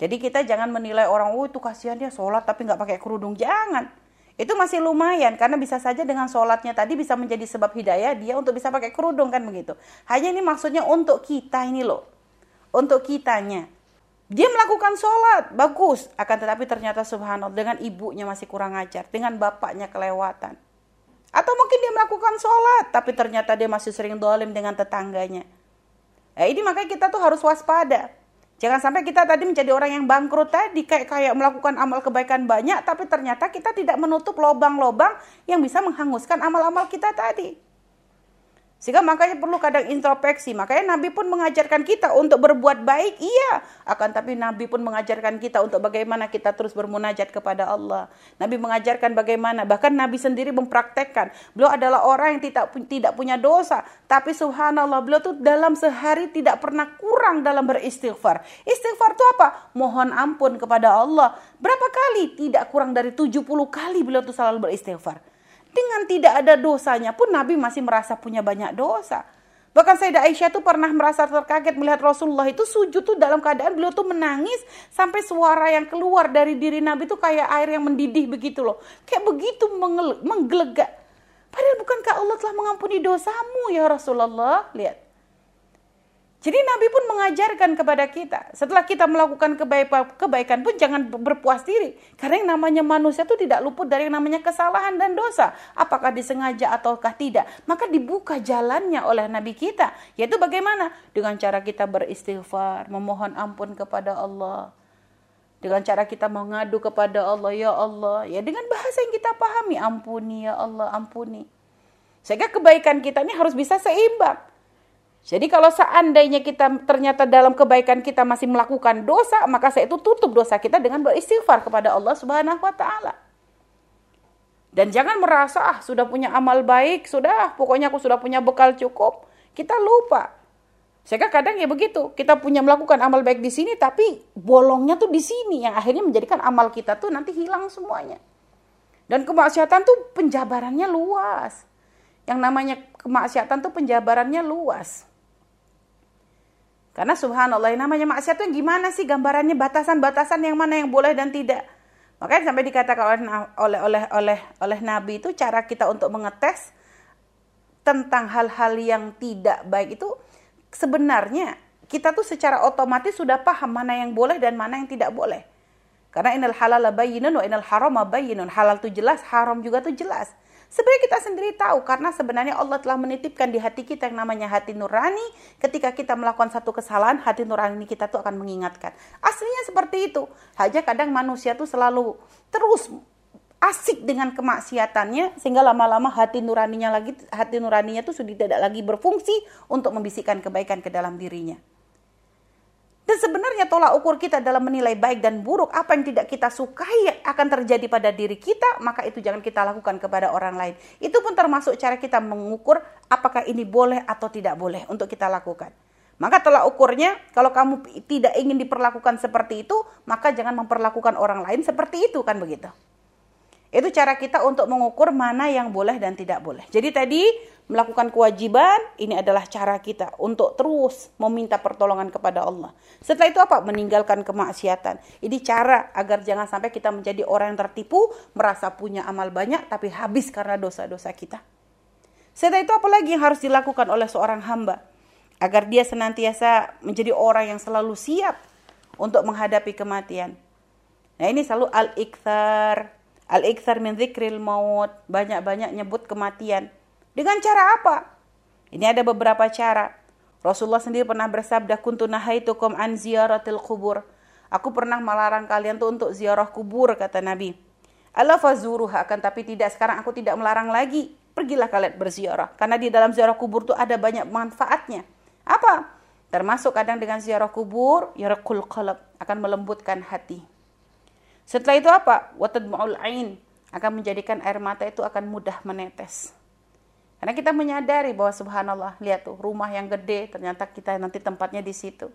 Jadi kita jangan menilai orang, oh itu kasihan dia sholat tapi nggak pakai kerudung. Jangan. Itu masih lumayan karena bisa saja dengan sholatnya tadi bisa menjadi sebab hidayah dia untuk bisa pakai kerudung kan begitu. Hanya ini maksudnya untuk kita ini loh. Untuk kitanya. Dia melakukan sholat, bagus. Akan tetapi ternyata subhanallah dengan ibunya masih kurang ajar. Dengan bapaknya kelewatan. Atau mungkin dia melakukan sholat, tapi ternyata dia masih sering dolim dengan tetangganya Nah, ini makanya kita tuh harus waspada. Jangan sampai kita tadi menjadi orang yang bangkrut tadi kayak kayak melakukan amal kebaikan banyak tapi ternyata kita tidak menutup lobang-lobang yang bisa menghanguskan amal-amal kita tadi. Sehingga makanya perlu kadang introspeksi. Makanya Nabi pun mengajarkan kita untuk berbuat baik, iya. Akan tapi Nabi pun mengajarkan kita untuk bagaimana kita terus bermunajat kepada Allah. Nabi mengajarkan bagaimana, bahkan Nabi sendiri mempraktekkan. Beliau adalah orang yang tidak tidak punya dosa, tapi subhanallah beliau tuh dalam sehari tidak pernah kurang dalam beristighfar. Istighfar itu apa? Mohon ampun kepada Allah. Berapa kali? Tidak kurang dari 70 kali beliau tuh selalu beristighfar. Dengan tidak ada dosanya pun Nabi masih merasa punya banyak dosa. Bahkan Sayyidah Aisyah tuh pernah merasa terkaget melihat Rasulullah itu sujud tuh dalam keadaan beliau tuh menangis sampai suara yang keluar dari diri Nabi tuh kayak air yang mendidih begitu loh. Kayak begitu menggelegak. Padahal bukankah Allah telah mengampuni dosamu ya Rasulullah? Lihat. Jadi Nabi pun mengajarkan kepada kita, setelah kita melakukan kebaikan pun jangan berpuas diri. Karena yang namanya manusia itu tidak luput dari yang namanya kesalahan dan dosa. Apakah disengaja ataukah tidak. Maka dibuka jalannya oleh Nabi kita. Yaitu bagaimana? Dengan cara kita beristighfar, memohon ampun kepada Allah. Dengan cara kita mengadu kepada Allah, ya Allah. Ya dengan bahasa yang kita pahami, ampuni ya Allah, ampuni. Sehingga kebaikan kita ini harus bisa seimbang. Jadi kalau seandainya kita ternyata dalam kebaikan kita masih melakukan dosa, maka saya itu tutup dosa kita dengan beristighfar kepada Allah Subhanahu wa taala. Dan jangan merasa ah sudah punya amal baik, sudah pokoknya aku sudah punya bekal cukup. Kita lupa. Sehingga kadang ya begitu, kita punya melakukan amal baik di sini tapi bolongnya tuh di sini yang akhirnya menjadikan amal kita tuh nanti hilang semuanya. Dan kemaksiatan tuh penjabarannya luas. Yang namanya kemaksiatan tuh penjabarannya luas. Karena subhanallah yang namanya maksiat itu gimana sih gambarannya batasan-batasan yang mana yang boleh dan tidak. Makanya sampai dikatakan oleh oleh oleh oleh Nabi itu cara kita untuk mengetes tentang hal-hal yang tidak baik itu sebenarnya kita tuh secara otomatis sudah paham mana yang boleh dan mana yang tidak boleh. Karena inal halal bayyinun wa inal haram bayyinun. Halal itu jelas, haram juga tuh jelas. Sebenarnya kita sendiri tahu karena sebenarnya Allah telah menitipkan di hati kita yang namanya hati nurani. Ketika kita melakukan satu kesalahan, hati nurani kita tuh akan mengingatkan. Aslinya seperti itu. Hanya kadang manusia tuh selalu terus asik dengan kemaksiatannya sehingga lama-lama hati nuraninya lagi hati nuraninya tuh sudah tidak lagi berfungsi untuk membisikkan kebaikan ke dalam dirinya. Dan sebenarnya tolak ukur kita dalam menilai baik dan buruk, apa yang tidak kita sukai akan terjadi pada diri kita, maka itu jangan kita lakukan kepada orang lain. Itu pun termasuk cara kita mengukur apakah ini boleh atau tidak boleh untuk kita lakukan. Maka tolak ukurnya, kalau kamu tidak ingin diperlakukan seperti itu, maka jangan memperlakukan orang lain seperti itu kan begitu. Itu cara kita untuk mengukur mana yang boleh dan tidak boleh. Jadi tadi melakukan kewajiban, ini adalah cara kita untuk terus meminta pertolongan kepada Allah. Setelah itu apa? Meninggalkan kemaksiatan. Ini cara agar jangan sampai kita menjadi orang yang tertipu, merasa punya amal banyak tapi habis karena dosa-dosa kita. Setelah itu apalagi yang harus dilakukan oleh seorang hamba agar dia senantiasa menjadi orang yang selalu siap untuk menghadapi kematian. Nah, ini selalu al-ikthar, al-ikthar min dzikril maut, banyak-banyak nyebut kematian. Dengan cara apa? Ini ada beberapa cara. Rasulullah sendiri pernah bersabda, "Kuntu nahaitukum an ziyaratil kubur." Aku pernah melarang kalian tuh untuk ziarah kubur kata Nabi. Allah fazuruha akan tapi tidak sekarang aku tidak melarang lagi. Pergilah kalian berziarah karena di dalam ziarah kubur tuh ada banyak manfaatnya. Apa? Termasuk kadang dengan ziarah kubur yarakul qalb akan melembutkan hati. Setelah itu apa? Watadma'ul ain akan menjadikan air mata itu akan mudah menetes. Karena kita menyadari bahwa subhanallah, lihat tuh rumah yang gede, ternyata kita nanti tempatnya di situ.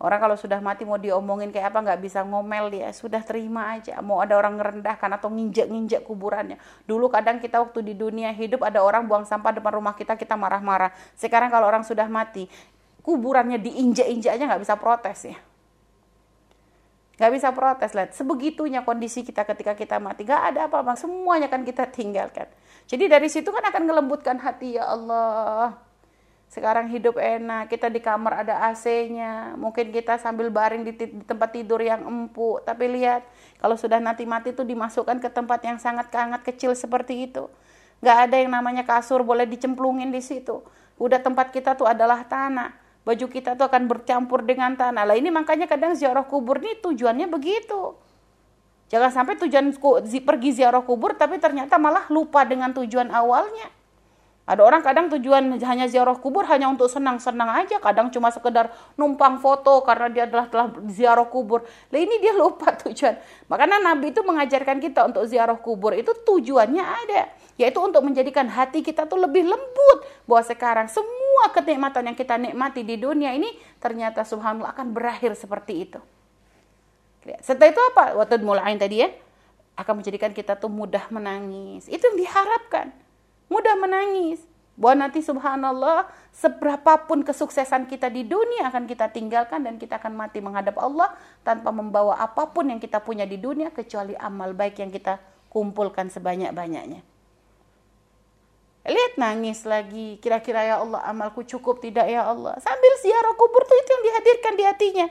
Orang kalau sudah mati mau diomongin kayak apa nggak bisa ngomel dia, sudah terima aja. Mau ada orang ngerendahkan atau nginjek-nginjek kuburannya. Dulu kadang kita waktu di dunia hidup ada orang buang sampah depan rumah kita, kita marah-marah. Sekarang kalau orang sudah mati, kuburannya diinjek-injek aja nggak bisa protes ya. Gak bisa protes, lihat. Sebegitunya kondisi kita ketika kita mati. Gak ada apa-apa, semuanya kan kita tinggalkan. Jadi dari situ kan akan ngelembutkan hati, ya Allah. Sekarang hidup enak, kita di kamar ada AC-nya. Mungkin kita sambil baring di, tempat tidur yang empuk. Tapi lihat, kalau sudah nanti mati itu dimasukkan ke tempat yang sangat sangat kecil seperti itu. Gak ada yang namanya kasur boleh dicemplungin di situ. Udah tempat kita tuh adalah tanah baju kita tuh akan bercampur dengan tanah. Lah ini makanya kadang ziarah kubur nih tujuannya begitu. Jangan sampai tujuan pergi ziarah kubur tapi ternyata malah lupa dengan tujuan awalnya. Ada orang kadang tujuan hanya ziarah kubur hanya untuk senang-senang aja, kadang cuma sekedar numpang foto karena dia adalah telah ziarah kubur. Lah ini dia lupa tujuan. Makanya Nabi itu mengajarkan kita untuk ziarah kubur itu tujuannya ada, yaitu untuk menjadikan hati kita tuh lebih lembut bahwa sekarang semua kenikmatan yang kita nikmati di dunia ini ternyata subhanallah akan berakhir seperti itu. Setelah itu apa? Waktu mulai tadi ya akan menjadikan kita tuh mudah menangis. Itu yang diharapkan mudah menangis. Bahwa nanti subhanallah, seberapapun kesuksesan kita di dunia akan kita tinggalkan dan kita akan mati menghadap Allah tanpa membawa apa pun yang kita punya di dunia kecuali amal baik yang kita kumpulkan sebanyak-banyaknya. Lihat nangis lagi, kira-kira ya Allah amalku cukup tidak ya Allah. Sambil ziarah kubur tuh itu yang dihadirkan di hatinya.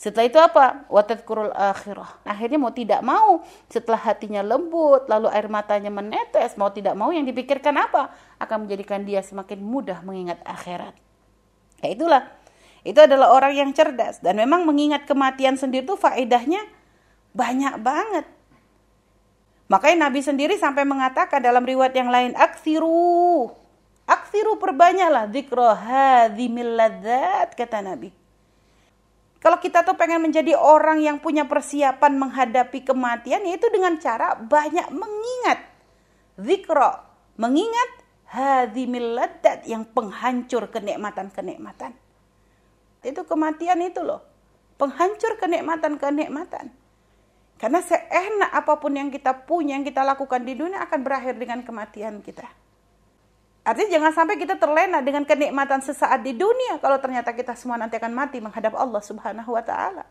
Setelah itu apa? Watadkurul akhirah. Akhirnya mau tidak mau, setelah hatinya lembut, lalu air matanya menetes, mau tidak mau yang dipikirkan apa? Akan menjadikan dia semakin mudah mengingat akhirat. Ya itulah. Itu adalah orang yang cerdas. Dan memang mengingat kematian sendiri itu faedahnya banyak banget. Makanya Nabi sendiri sampai mengatakan dalam riwayat yang lain, aksiru. Aksiru perbanyaklah zikra hadhimil ladzat, kata Nabi kalau kita tuh pengen menjadi orang yang punya persiapan menghadapi kematian, yaitu dengan cara banyak mengingat. Zikro, mengingat hadimil ladat yang penghancur kenikmatan-kenikmatan. Itu kematian itu loh. Penghancur kenikmatan-kenikmatan. Karena seenak apa pun yang kita punya, yang kita lakukan di dunia akan berakhir dengan kematian kita. Artinya jangan sampai kita terlena dengan kenikmatan sesaat di dunia kalau ternyata kita semua nanti akan mati menghadap Allah Subhanahu wa taala.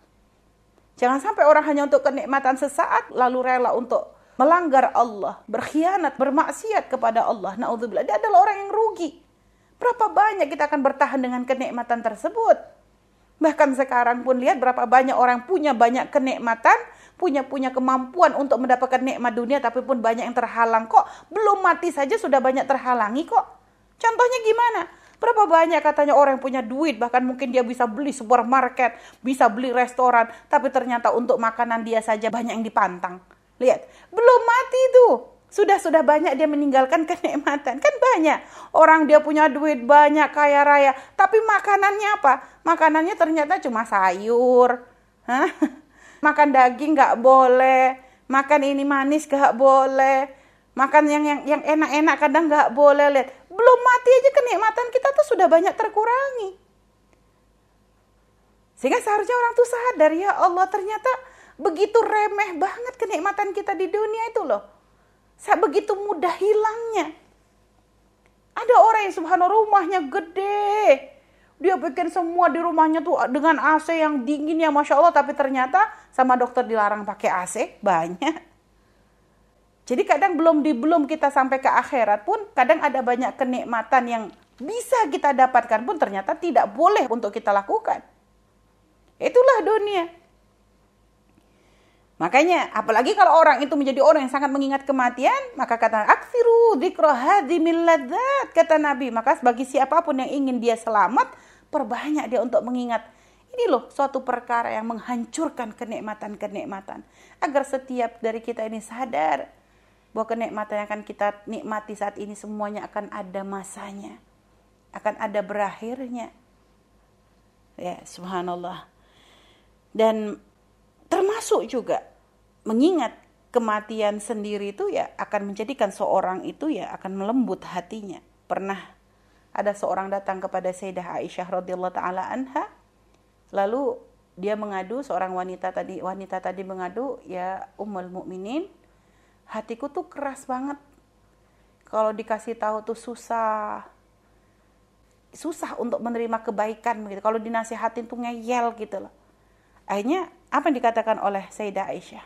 Jangan sampai orang hanya untuk kenikmatan sesaat lalu rela untuk melanggar Allah, berkhianat, bermaksiat kepada Allah. Nauzubillah, dia adalah orang yang rugi. Berapa banyak kita akan bertahan dengan kenikmatan tersebut? Bahkan sekarang pun lihat berapa banyak orang punya banyak kenikmatan, punya punya kemampuan untuk mendapatkan nikmat dunia tapi pun banyak yang terhalang kok. Belum mati saja sudah banyak terhalangi kok. Contohnya gimana? Berapa banyak katanya orang yang punya duit, bahkan mungkin dia bisa beli supermarket, bisa beli restoran, tapi ternyata untuk makanan dia saja banyak yang dipantang. Lihat, belum mati tuh. Sudah-sudah banyak dia meninggalkan kenikmatan. Kan banyak. Orang dia punya duit banyak, kaya raya. Tapi makanannya apa? Makanannya ternyata cuma sayur. Hah? makan daging nggak boleh, makan ini manis nggak boleh, makan yang yang yang enak-enak kadang nggak boleh lihat. Belum mati aja kenikmatan kita tuh sudah banyak terkurangi. Sehingga seharusnya orang tuh sadar ya Allah ternyata begitu remeh banget kenikmatan kita di dunia itu loh. Begitu mudah hilangnya. Ada orang yang subhanallah rumahnya gede, dia bikin semua di rumahnya tuh dengan AC yang dingin ya Masya Allah. Tapi ternyata sama dokter dilarang pakai AC. Banyak. Jadi kadang belum di belum kita sampai ke akhirat pun kadang ada banyak kenikmatan yang bisa kita dapatkan pun ternyata tidak boleh untuk kita lakukan. Itulah dunia. Makanya apalagi kalau orang itu menjadi orang yang sangat mengingat kematian, maka kata aksiru dzikra kata Nabi. Maka bagi siapa pun yang ingin dia selamat, perbanyak dia untuk mengingat ini loh suatu perkara yang menghancurkan kenikmatan-kenikmatan. Agar setiap dari kita ini sadar bahwa kenikmatan yang akan kita nikmati saat ini semuanya akan ada masanya. Akan ada berakhirnya. Ya, subhanallah. Dan termasuk juga mengingat kematian sendiri itu ya akan menjadikan seorang itu ya akan melembut hatinya. Pernah ada seorang datang kepada Sayyidah Aisyah radhiyallahu taala anha. Lalu dia mengadu seorang wanita tadi wanita tadi mengadu ya ummul mukminin hatiku tuh keras banget. Kalau dikasih tahu tuh susah. Susah untuk menerima kebaikan begitu. Kalau dinasihatin tuh ngeyel gitu loh. Akhirnya apa yang dikatakan oleh Sayyidah Aisyah?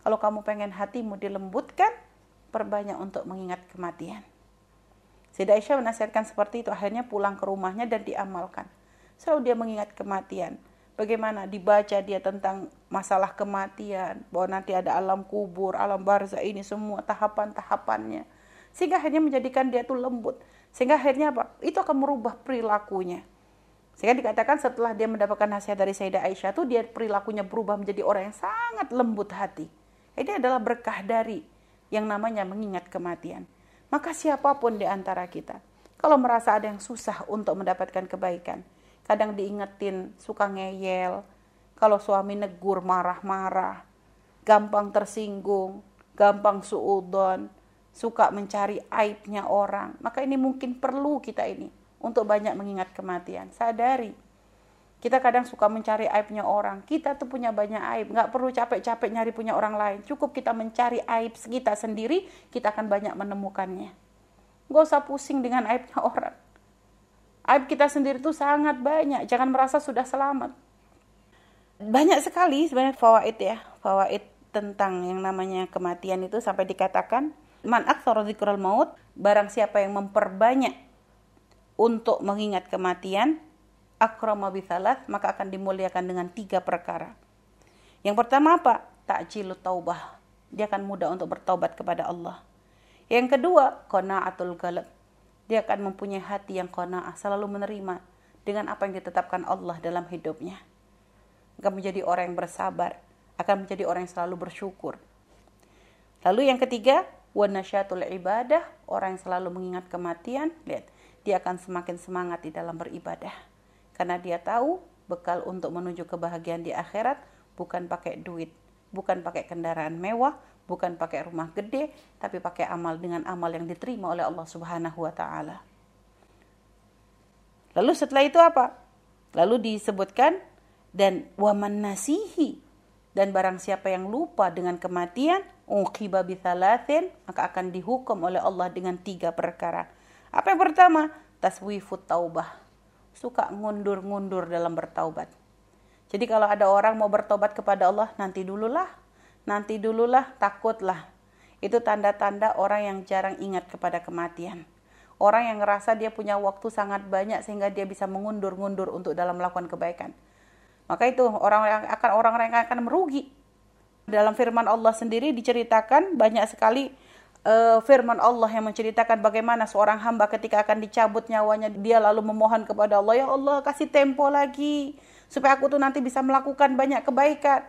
Kalau kamu pengen hatimu dilembutkan, perbanyak untuk mengingat kematian. Sayyidah Aisyah menasihatkan seperti itu. Akhirnya pulang ke rumahnya dan diamalkan. Selalu dia mengingat kematian. Bagaimana dibaca dia tentang masalah kematian. Bahwa nanti ada alam kubur, alam barza ini semua tahapan-tahapannya. Sehingga akhirnya menjadikan dia itu lembut. Sehingga akhirnya apa? Itu akan merubah perilakunya. Sehingga dikatakan setelah dia mendapatkan nasihat dari Sayyidah Aisyah itu dia perilakunya berubah menjadi orang yang sangat lembut hati. Ini adalah berkah dari yang namanya mengingat kematian. Maka siapa pun di antara kita, kalau merasa ada yang susah untuk mendapatkan kebaikan, kadang diingetin suka ngeyel, kalau suami negur marah-marah, gampang tersinggung, gampang suudon, suka mencari aibnya orang, maka ini mungkin perlu kita ini untuk banyak mengingat kematian. Sadari kita kadang suka mencari aibnya orang. Kita tuh punya banyak aib. Nggak perlu capek-capek nyari punya orang lain. Cukup kita mencari aib kita sendiri, kita akan banyak menemukannya. Gak usah pusing dengan aibnya orang. Aib kita sendiri tuh sangat banyak. Jangan merasa sudah selamat. Banyak sekali sebenarnya fawaid ya. Fawaid tentang yang namanya kematian itu sampai dikatakan man aktsara dzikrul maut barang siapa yang memperbanyak untuk mengingat kematian akrama bisalat maka akan dimuliakan dengan tiga perkara. Yang pertama apa? Takjilu taubah. Dia akan mudah untuk bertaubat kepada Allah. Yang kedua, qanaatul galab. Dia akan mempunyai hati yang qanaah, selalu menerima dengan apa yang ditetapkan Allah dalam hidupnya. Akan menjadi orang yang bersabar, akan menjadi orang yang selalu bersyukur. Lalu yang ketiga, wanasyatul ibadah, orang yang selalu mengingat kematian, lihat, dia akan semakin semangat di dalam beribadah karena dia tahu bekal untuk menuju kebahagiaan di akhirat bukan pakai duit, bukan pakai kendaraan mewah, bukan pakai rumah gede, tapi pakai amal dengan amal yang diterima oleh Allah Subhanahu wa taala. Lalu setelah itu apa? Lalu disebutkan dan waman nasihi dan barang siapa yang lupa dengan kematian uqiba bithalathin maka akan dihukum oleh Allah dengan tiga perkara. Apa yang pertama? Taswifut taubah suka ngundur-ngundur dalam bertaubat. Jadi kalau ada orang mau bertobat kepada Allah, nanti dululah, nanti dululah, takutlah. Itu tanda-tanda orang yang jarang ingat kepada kematian. Orang yang ngerasa dia punya waktu sangat banyak sehingga dia bisa mengundur-ngundur untuk dalam melakukan kebaikan. Maka itu orang yang akan orang yang akan merugi. Dalam firman Allah sendiri diceritakan banyak sekali uh, firman Allah yang menceritakan bagaimana seorang hamba ketika akan dicabut nyawanya dia lalu memohon kepada Allah ya Allah kasih tempo lagi supaya aku tuh nanti bisa melakukan banyak kebaikan.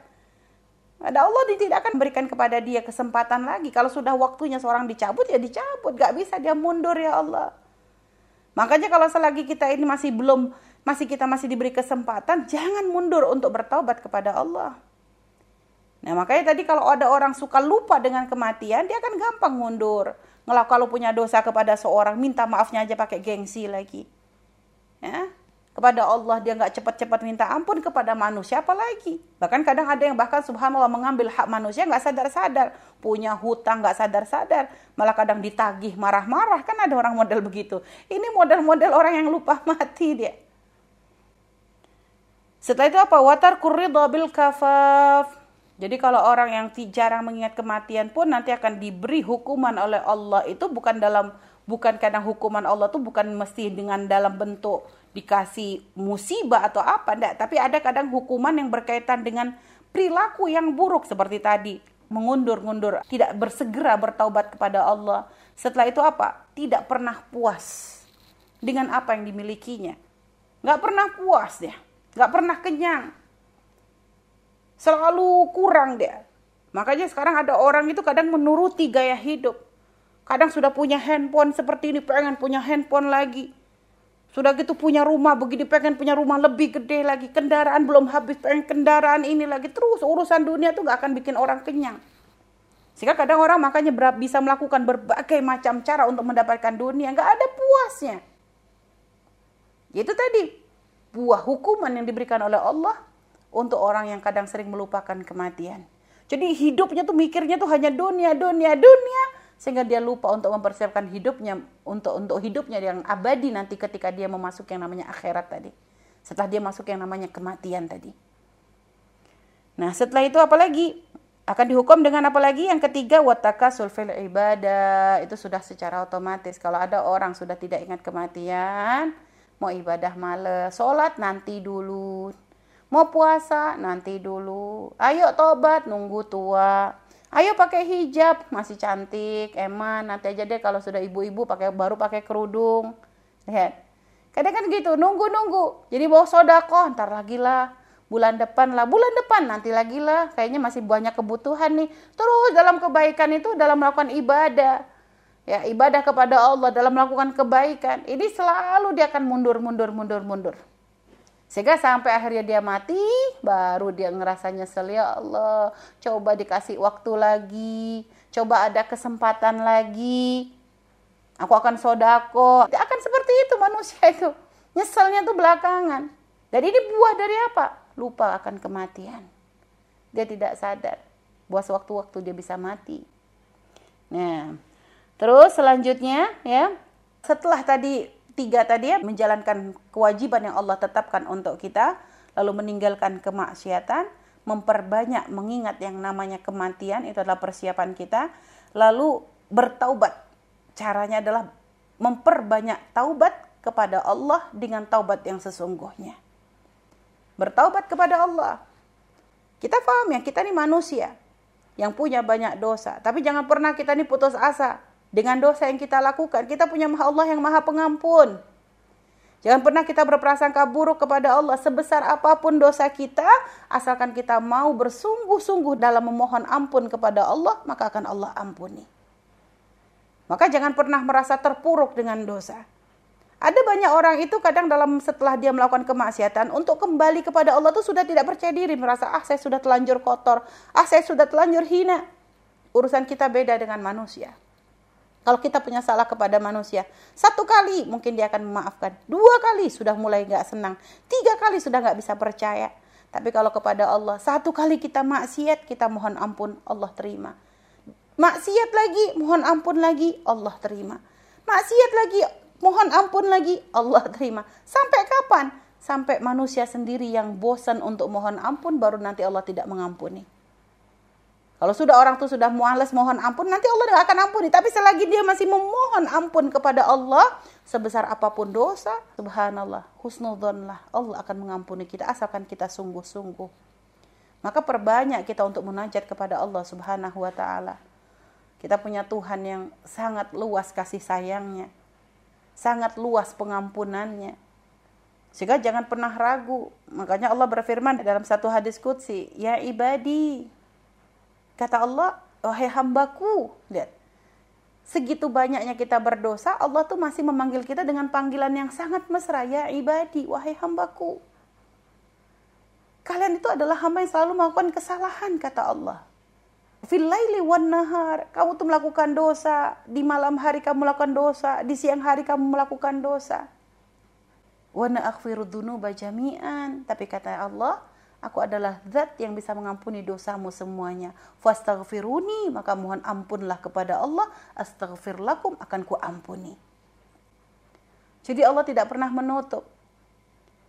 Ada Allah tidak akan berikan kepada dia kesempatan lagi. Kalau sudah waktunya seorang dicabut ya dicabut, gak bisa dia mundur ya Allah. Makanya kalau selagi kita ini masih belum masih kita masih diberi kesempatan, jangan mundur untuk bertaubat kepada Allah. Nah makanya tadi kalau ada orang suka lupa dengan kematian, dia akan gampang mundur. Ngelak kalau punya dosa kepada seorang, minta maafnya aja pakai gengsi lagi. Ya, kepada Allah dia nggak cepat-cepat minta ampun kepada manusia apalagi? Bahkan kadang ada yang bahkan subhanallah mengambil hak manusia nggak sadar-sadar. Punya hutang nggak sadar-sadar. Malah kadang ditagih marah-marah. Kan ada orang model begitu. Ini model-model orang yang lupa mati dia. Setelah itu apa? Watar kuridha bil kafaf Jadi kalau orang yang jarang mengingat kematian pun nanti akan diberi hukuman oleh Allah itu bukan dalam bukan kadang hukuman Allah itu bukan mesti dengan dalam bentuk dikasih musibah atau apa enggak, tapi ada kadang hukuman yang berkaitan dengan perilaku yang buruk seperti tadi, mengundur-undur, tidak bersegera bertaubat kepada Allah. Setelah itu apa? Tidak pernah puas dengan apa yang dimilikinya. Nggak pernah puas dia, nggak pernah kenyang selalu kurang dia. Makanya sekarang ada orang itu kadang menuruti gaya hidup. Kadang sudah punya handphone seperti ini, pengen punya handphone lagi. Sudah gitu punya rumah begini, pengen punya rumah lebih gede lagi. Kendaraan belum habis, pengen kendaraan ini lagi. Terus urusan dunia tuh gak akan bikin orang kenyang. Sehingga kadang orang makanya bisa melakukan berbagai macam cara untuk mendapatkan dunia. Gak ada puasnya. Itu tadi, buah hukuman yang diberikan oleh Allah untuk orang yang kadang sering melupakan kematian. Jadi hidupnya tuh mikirnya tuh hanya dunia, dunia, dunia sehingga dia lupa untuk mempersiapkan hidupnya untuk untuk hidupnya yang abadi nanti ketika dia memasuki yang namanya akhirat tadi. Setelah dia masuk yang namanya kematian tadi. Nah, setelah itu apalagi? Akan dihukum dengan apa lagi? Yang ketiga, wataka sulfil ibadah. Itu sudah secara otomatis. Kalau ada orang sudah tidak ingat kematian, mau ibadah males, sholat nanti dulu. Mau puasa nanti dulu. Ayo tobat nunggu tua. Ayo pakai hijab masih cantik, eman. Nanti aja deh kalau sudah ibu-ibu pakai baru pakai kerudung. Lihat. Kadang kan gitu, nunggu-nunggu. Jadi bawa sodako, ntar lagi lah. Bulan depan lah, bulan depan nanti lagi lah. Kayaknya masih banyak kebutuhan nih. Terus dalam kebaikan itu dalam melakukan ibadah. Ya, ibadah kepada Allah dalam melakukan kebaikan. Ini selalu dia akan mundur, mundur, mundur, mundur. Sehingga sampai akhirnya dia mati, baru dia ngerasa nyesel ya Allah. Coba dikasih waktu lagi, coba ada kesempatan lagi. Aku akan sodako. Dia akan seperti itu manusia itu. Nyeselnya tuh belakangan. Dan ini buah dari apa? Lupa akan kematian. Dia tidak sadar. Buat waktu-waktu dia bisa mati. Nah, terus selanjutnya ya, setelah tadi tiga tadi ya menjalankan kewajiban yang Allah tetapkan untuk kita, lalu meninggalkan kemaksiatan, memperbanyak mengingat yang namanya kematian itu adalah persiapan kita, lalu bertaubat. Caranya adalah memperbanyak taubat kepada Allah dengan taubat yang sesungguhnya. Bertaubat kepada Allah. Kita paham ya, kita ini manusia yang punya banyak dosa, tapi jangan pernah kita ini putus asa dengan dosa yang kita lakukan. Kita punya Allah yang maha pengampun. Jangan pernah kita berprasangka buruk kepada Allah sebesar apa pun dosa kita, asalkan kita mau bersungguh-sungguh dalam memohon ampun kepada Allah, maka akan Allah ampuni. Maka jangan pernah merasa terpuruk dengan dosa. Ada banyak orang itu kadang dalam setelah dia melakukan kemaksiatan untuk kembali kepada Allah itu sudah tidak percaya diri, merasa ah saya sudah telanjur kotor, ah saya sudah telanjur hina. Urusan kita beda dengan manusia. Kalau kita punya salah kepada manusia, satu kali mungkin dia akan memaafkan, dua kali sudah mulai nggak senang, tiga kali sudah nggak bisa percaya. Tapi kalau kepada Allah, satu kali kita maksiat, kita mohon ampun, Allah terima. Maksiat lagi, mohon ampun lagi, Allah terima. Maksiat lagi, mohon ampun lagi, Allah terima. Sampai kapan? Sampai manusia sendiri yang bosan untuk mohon ampun, baru nanti Allah tidak mengampuni. Kalau sudah orang tuh sudah mualas mohon ampun, nanti Allah akan ampuni. Tapi selagi dia masih memohon ampun kepada Allah, sebesar apa pun dosa, subhanallah, husnudhonlah, Allah akan mengampuni kita asalkan kita sungguh-sungguh. Maka perbanyak kita untuk munajat kepada Allah subhanahu wa ta'ala. Kita punya Tuhan yang sangat luas kasih sayangnya. Sangat luas pengampunannya. Sehingga jangan pernah ragu. Makanya Allah berfirman dalam satu hadis kudsi, Ya ibadi, Kata Allah, wahai hambaku, lihat. Segitu banyaknya kita berdosa, Allah tuh masih memanggil kita dengan panggilan yang sangat mesra, ya ibadi, wahai hambaku. Kalian itu adalah hamba yang selalu melakukan kesalahan, kata Allah. Filaili wan nahar, kamu tuh melakukan dosa, di malam hari kamu melakukan dosa, di siang hari kamu melakukan dosa. Wa akhfiru dzunuba jami'an, tapi kata Allah, Aku adalah zat yang bisa mengampuni dosamu semuanya. Fastaghfiruni, maka mohon ampunlah kepada Allah. Astaghfir lakum, akan ku ampuni. Jadi Allah tidak pernah menutup.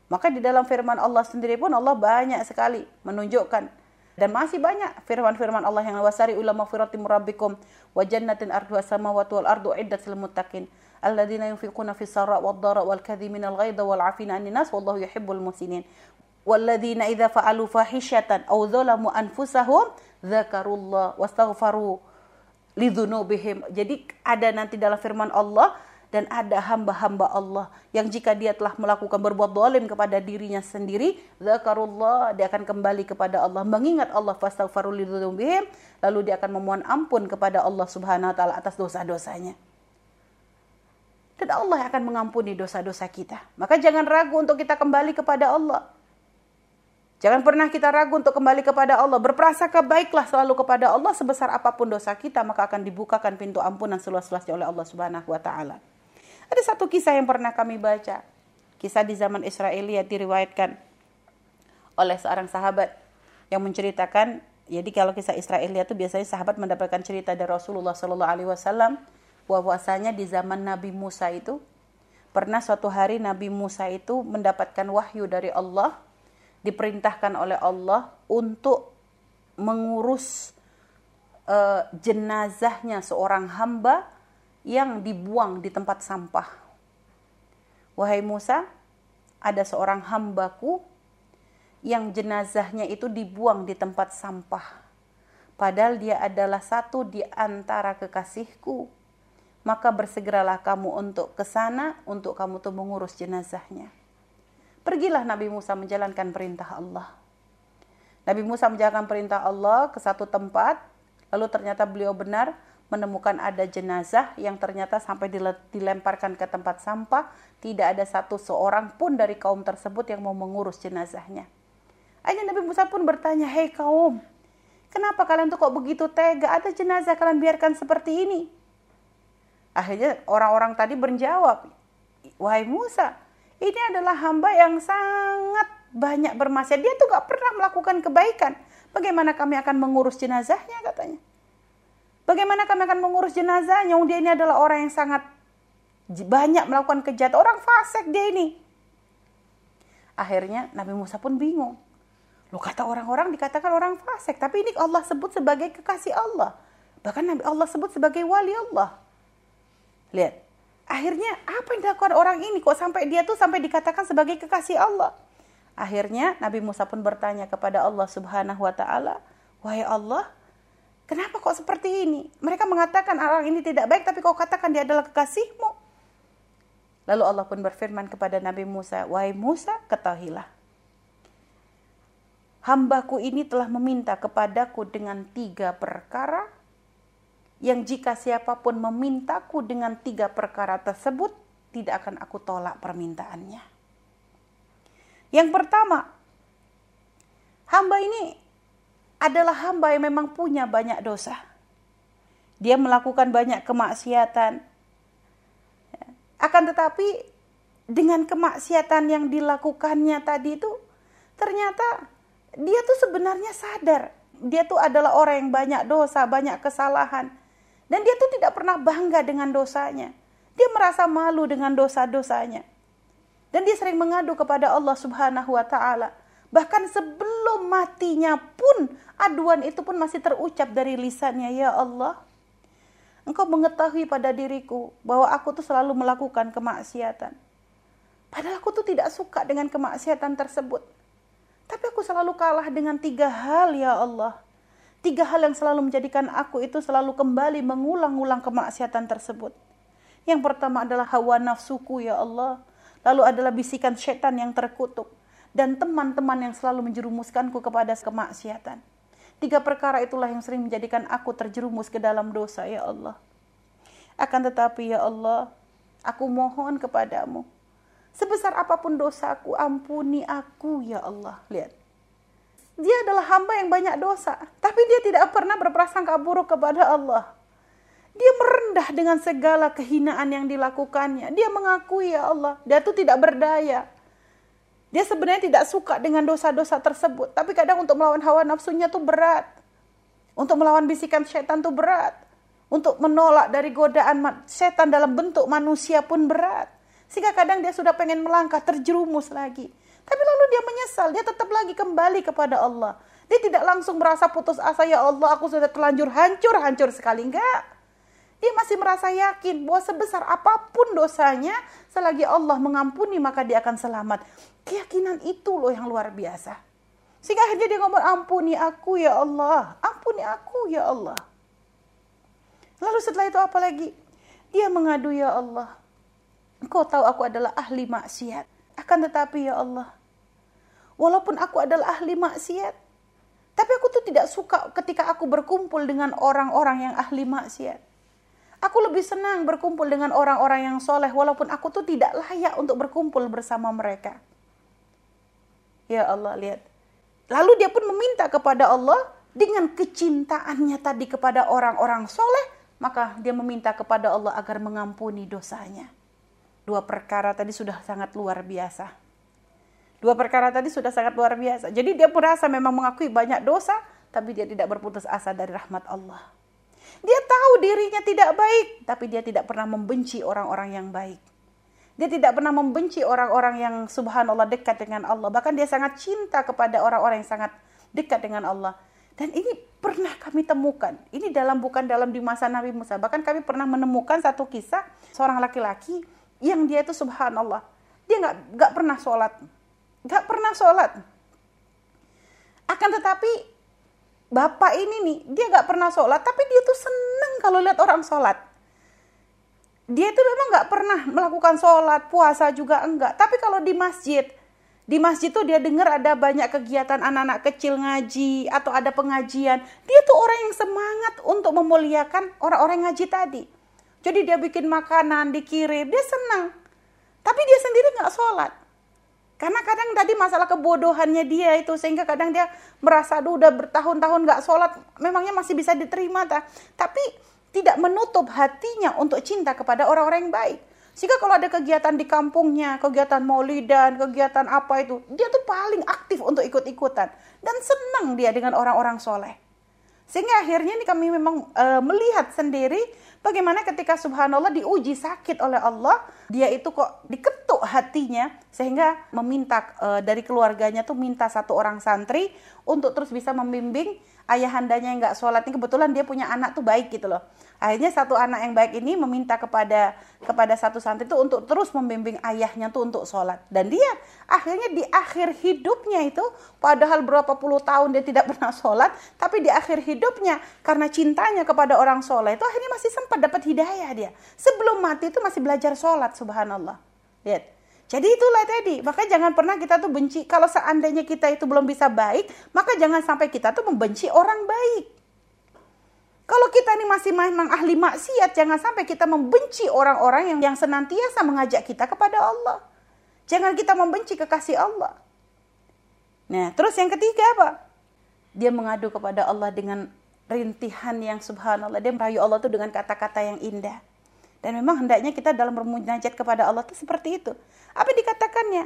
Maka di dalam firman Allah sendiri pun Allah banyak sekali menunjukkan Dan masih banyak firman-firman Allah yang wasari ulama firati murabbikum wa jannatin ardu samawati wal ardu iddat lil muttaqin alladzina yunfiquna fis sarra wad dara wal kadhimina al ghaidha wal 'afina 'anil nas wallahu yuhibbul muhsinin. Walladzina idza fa'alu fahishatan aw dzalamu anfusahum dzakarullah wastaghfaru lidzunubihim. Jadi ada nanti dalam firman Allah dan ada hamba-hamba Allah yang jika dia telah melakukan berbuat dolim kepada dirinya sendiri, zakarullah, dia akan kembali kepada Allah, mengingat Allah fastaghfarul lalu dia akan memohon ampun kepada Allah Subhanahu wa taala atas dosa-dosanya. Dan Allah akan mengampuni dosa-dosa kita. Maka jangan ragu untuk kita kembali kepada Allah. Jangan pernah kita ragu untuk kembali kepada Allah. Berprasangka baiklah selalu kepada Allah sebesar apa pun dosa kita, maka akan dibukakan pintu ampunan seluas-luasnya oleh Allah Subhanahu wa taala. Ada satu kisah yang pernah kami baca. Kisah di zaman Israelia diriwayatkan oleh seorang sahabat yang menceritakan jadi kalau kisah Israelia itu biasanya sahabat mendapatkan cerita dari Rasulullah Shallallahu Alaihi Wasallam bahwasanya di zaman Nabi Musa itu pernah suatu hari Nabi Musa itu mendapatkan wahyu dari Allah diperintahkan oleh Allah untuk mengurus uh, jenazahnya seorang hamba yang dibuang di tempat sampah. Wahai Musa, ada seorang hambaku yang jenazahnya itu dibuang di tempat sampah. Padahal dia adalah satu di antara kekasihku. Maka bersegeralah kamu untuk ke sana untuk kamu tuh mengurus jenazahnya. Pergilah Nabi Musa menjalankan perintah Allah. Nabi Musa menjalankan perintah Allah ke satu tempat, lalu ternyata beliau benar menemukan ada jenazah yang ternyata sampai dilemparkan ke tempat sampah, tidak ada satu seorang pun dari kaum tersebut yang mau mengurus jenazahnya. Akhirnya Nabi Musa pun bertanya, "Hei kaum, kenapa kalian tuh kok begitu tega? Ada jenazah kalian biarkan seperti ini?" Akhirnya orang-orang tadi menjawab, "Wahai Musa, ini adalah hamba yang sangat banyak bermaksiat. Dia tuh gak pernah melakukan kebaikan. Bagaimana kami akan mengurus jenazahnya?" katanya. Bagaimana kami akan mengurus jenazahnya? Dia ini adalah orang yang sangat banyak melakukan kejahatan. Orang fasik dia ini. Akhirnya Nabi Musa pun bingung. Lo kata orang-orang dikatakan orang fasik. Tapi ini Allah sebut sebagai kekasih Allah. Bahkan Nabi Allah sebut sebagai wali Allah. Lihat. Akhirnya apa yang dilakukan orang ini? Kok sampai dia tuh sampai dikatakan sebagai kekasih Allah? Akhirnya Nabi Musa pun bertanya kepada Allah subhanahu wa ta'ala. Wahai Allah, Kenapa kok seperti ini? Mereka mengatakan orang ini tidak baik, tapi kau katakan dia adalah kekasihmu. Lalu Allah pun berfirman kepada Nabi Musa, Wahai Musa, ketahuilah. Hambaku ini telah meminta kepadaku dengan tiga perkara, yang jika siapa pun memintaku dengan tiga perkara tersebut, tidak akan aku tolak permintaannya. Yang pertama, hamba ini adalah hamba yang memang punya banyak dosa. Dia melakukan banyak kemaksiatan. Akan tetapi dengan kemaksiatan yang dilakukannya tadi itu ternyata dia tuh sebenarnya sadar dia tuh adalah orang yang banyak dosa, banyak kesalahan. Dan dia tuh tidak pernah bangga dengan dosanya. Dia merasa malu dengan dosa-dosanya. Dan dia sering mengadu kepada Allah Subhanahu wa taala. Bahkan sebelum matinya pun aduan itu pun masih terucap dari lisannya, ya Allah. Engkau mengetahui pada diriku bahwa aku tuh selalu melakukan kemaksiatan. Padahal aku tuh tidak suka dengan kemaksiatan tersebut. Tapi aku selalu kalah dengan tiga hal ya Allah. Tiga hal yang selalu menjadikan aku itu selalu kembali mengulang-ulang kemaksiatan tersebut. Yang pertama adalah hawa nafsuku ya Allah. Lalu adalah bisikan setan yang terkutuk dan teman-teman yang selalu menjerumuskanku kepada kemaksiatan. Tiga perkara itulah yang sering menjadikan aku terjerumus ke dalam dosa, ya Allah. Akan tetapi, ya Allah, aku mohon kepadamu. Sebesar apa pun dosaku, ampuni aku, ya Allah. Lihat. Dia adalah hamba yang banyak dosa. Tapi dia tidak pernah berprasangka buruk kepada Allah. Dia merendah dengan segala kehinaan yang dilakukannya. Dia mengakui, ya Allah, dia itu tidak berdaya dia sebenarnya tidak suka dengan dosa-dosa tersebut, tapi kadang untuk melawan hawa nafsunya tuh berat. Untuk melawan bisikan setan tuh berat. Untuk menolak dari godaan setan dalam bentuk manusia pun berat. Sehingga kadang dia sudah pengen melangkah, terjerumus lagi. Tapi lalu dia menyesal, dia tetap lagi kembali kepada Allah. Dia tidak langsung merasa putus asa, ya Allah aku sudah terlanjur hancur, hancur sekali. Enggak. Dia masih merasa yakin bahwa sebesar apa pun dosanya, selagi Allah mengampuni maka dia akan selamat. Keyakinan itu loh yang luar biasa. Sehingga akhirnya dia ngomong, ampuni aku ya Allah, ampuni aku ya Allah. Lalu setelah itu apa lagi? Dia mengadu ya Allah. Engkau tahu aku adalah ahli maksiat. Akan tetapi ya Allah, walaupun aku adalah ahli maksiat, tapi aku tuh tidak suka ketika aku berkumpul dengan orang-orang yang ahli maksiat. Aku lebih senang berkumpul dengan orang-orang yang soleh walaupun aku tuh tidak layak untuk berkumpul bersama mereka. Ya Allah lihat. Lalu dia pun meminta kepada Allah dengan kecintaannya tadi kepada orang-orang soleh, maka dia meminta kepada Allah agar mengampuni dosanya. Dua perkara tadi sudah sangat luar biasa. Dua perkara tadi sudah sangat luar biasa. Jadi dia merasa memang mengakui banyak dosa, tapi dia tidak berputus asa dari rahmat Allah. Dia tahu dirinya tidak baik, tapi dia tidak pernah membenci orang-orang yang baik. Dia tidak pernah membenci orang-orang yang subhanallah dekat dengan Allah. Bahkan dia sangat cinta kepada orang-orang yang sangat dekat dengan Allah. Dan ini pernah kami temukan. Ini dalam bukan dalam di masa Nabi Musa. Bahkan kami pernah menemukan satu kisah seorang laki-laki yang dia itu subhanallah. Dia nggak nggak pernah sholat Gak pernah sholat. Akan tetapi bapak ini nih, dia gak pernah sholat, tapi dia tuh seneng kalau lihat orang sholat. Dia itu memang gak pernah melakukan sholat, puasa juga enggak. Tapi kalau di masjid, di masjid tuh dia dengar ada banyak kegiatan anak-anak kecil ngaji atau ada pengajian. Dia tuh orang yang semangat untuk memuliakan orang-orang ngaji tadi. Jadi dia bikin makanan, dikirim, dia senang. Tapi dia sendiri nggak sholat. Karena kadang tadi masalah kebodohannya dia itu sehingga kadang dia merasa aduh udah bertahun-tahun nggak sholat memangnya masih bisa diterima tak? Tapi tidak menutup hatinya untuk cinta kepada orang-orang yang baik. Sehingga kalau ada kegiatan di kampungnya, kegiatan maulidan, kegiatan apa itu, dia tuh paling aktif untuk ikut-ikutan. Dan senang dia dengan orang-orang soleh. Sehingga akhirnya ini kami memang e, melihat sendiri Bagaimana ketika subhanallah diuji sakit oleh Allah, dia itu kok diketuk hatinya sehingga meminta e, dari keluarganya tuh minta satu orang santri untuk terus bisa membimbing ayahandanya yang nggak sholat. Ini kebetulan dia punya anak tuh baik gitu loh akhirnya satu anak yang baik ini meminta kepada kepada satu santri itu untuk terus membimbing ayahnya tuh untuk sholat dan dia akhirnya di akhir hidupnya itu padahal berapa puluh tahun dia tidak pernah sholat tapi di akhir hidupnya karena cintanya kepada orang sholat itu akhirnya masih sempat dapat hidayah dia sebelum mati itu masih belajar sholat subhanallah lihat jadi itulah tadi, maka jangan pernah kita tuh benci. Kalau seandainya kita itu belum bisa baik, maka jangan sampai kita tuh membenci orang baik. Kalau kita ini masih memang ahli maksiat, jangan sampai kita membenci orang-orang yang yang senantiasa mengajak kita kepada Allah. Jangan kita membenci kekasih Allah. Nah, terus yang ketiga apa? Dia mengadu kepada Allah dengan rintihan yang subhanallah. Dia merayu Allah itu dengan kata-kata yang indah. Dan memang hendaknya kita dalam bermunajat kepada Allah itu seperti itu. Apa dikatakannya?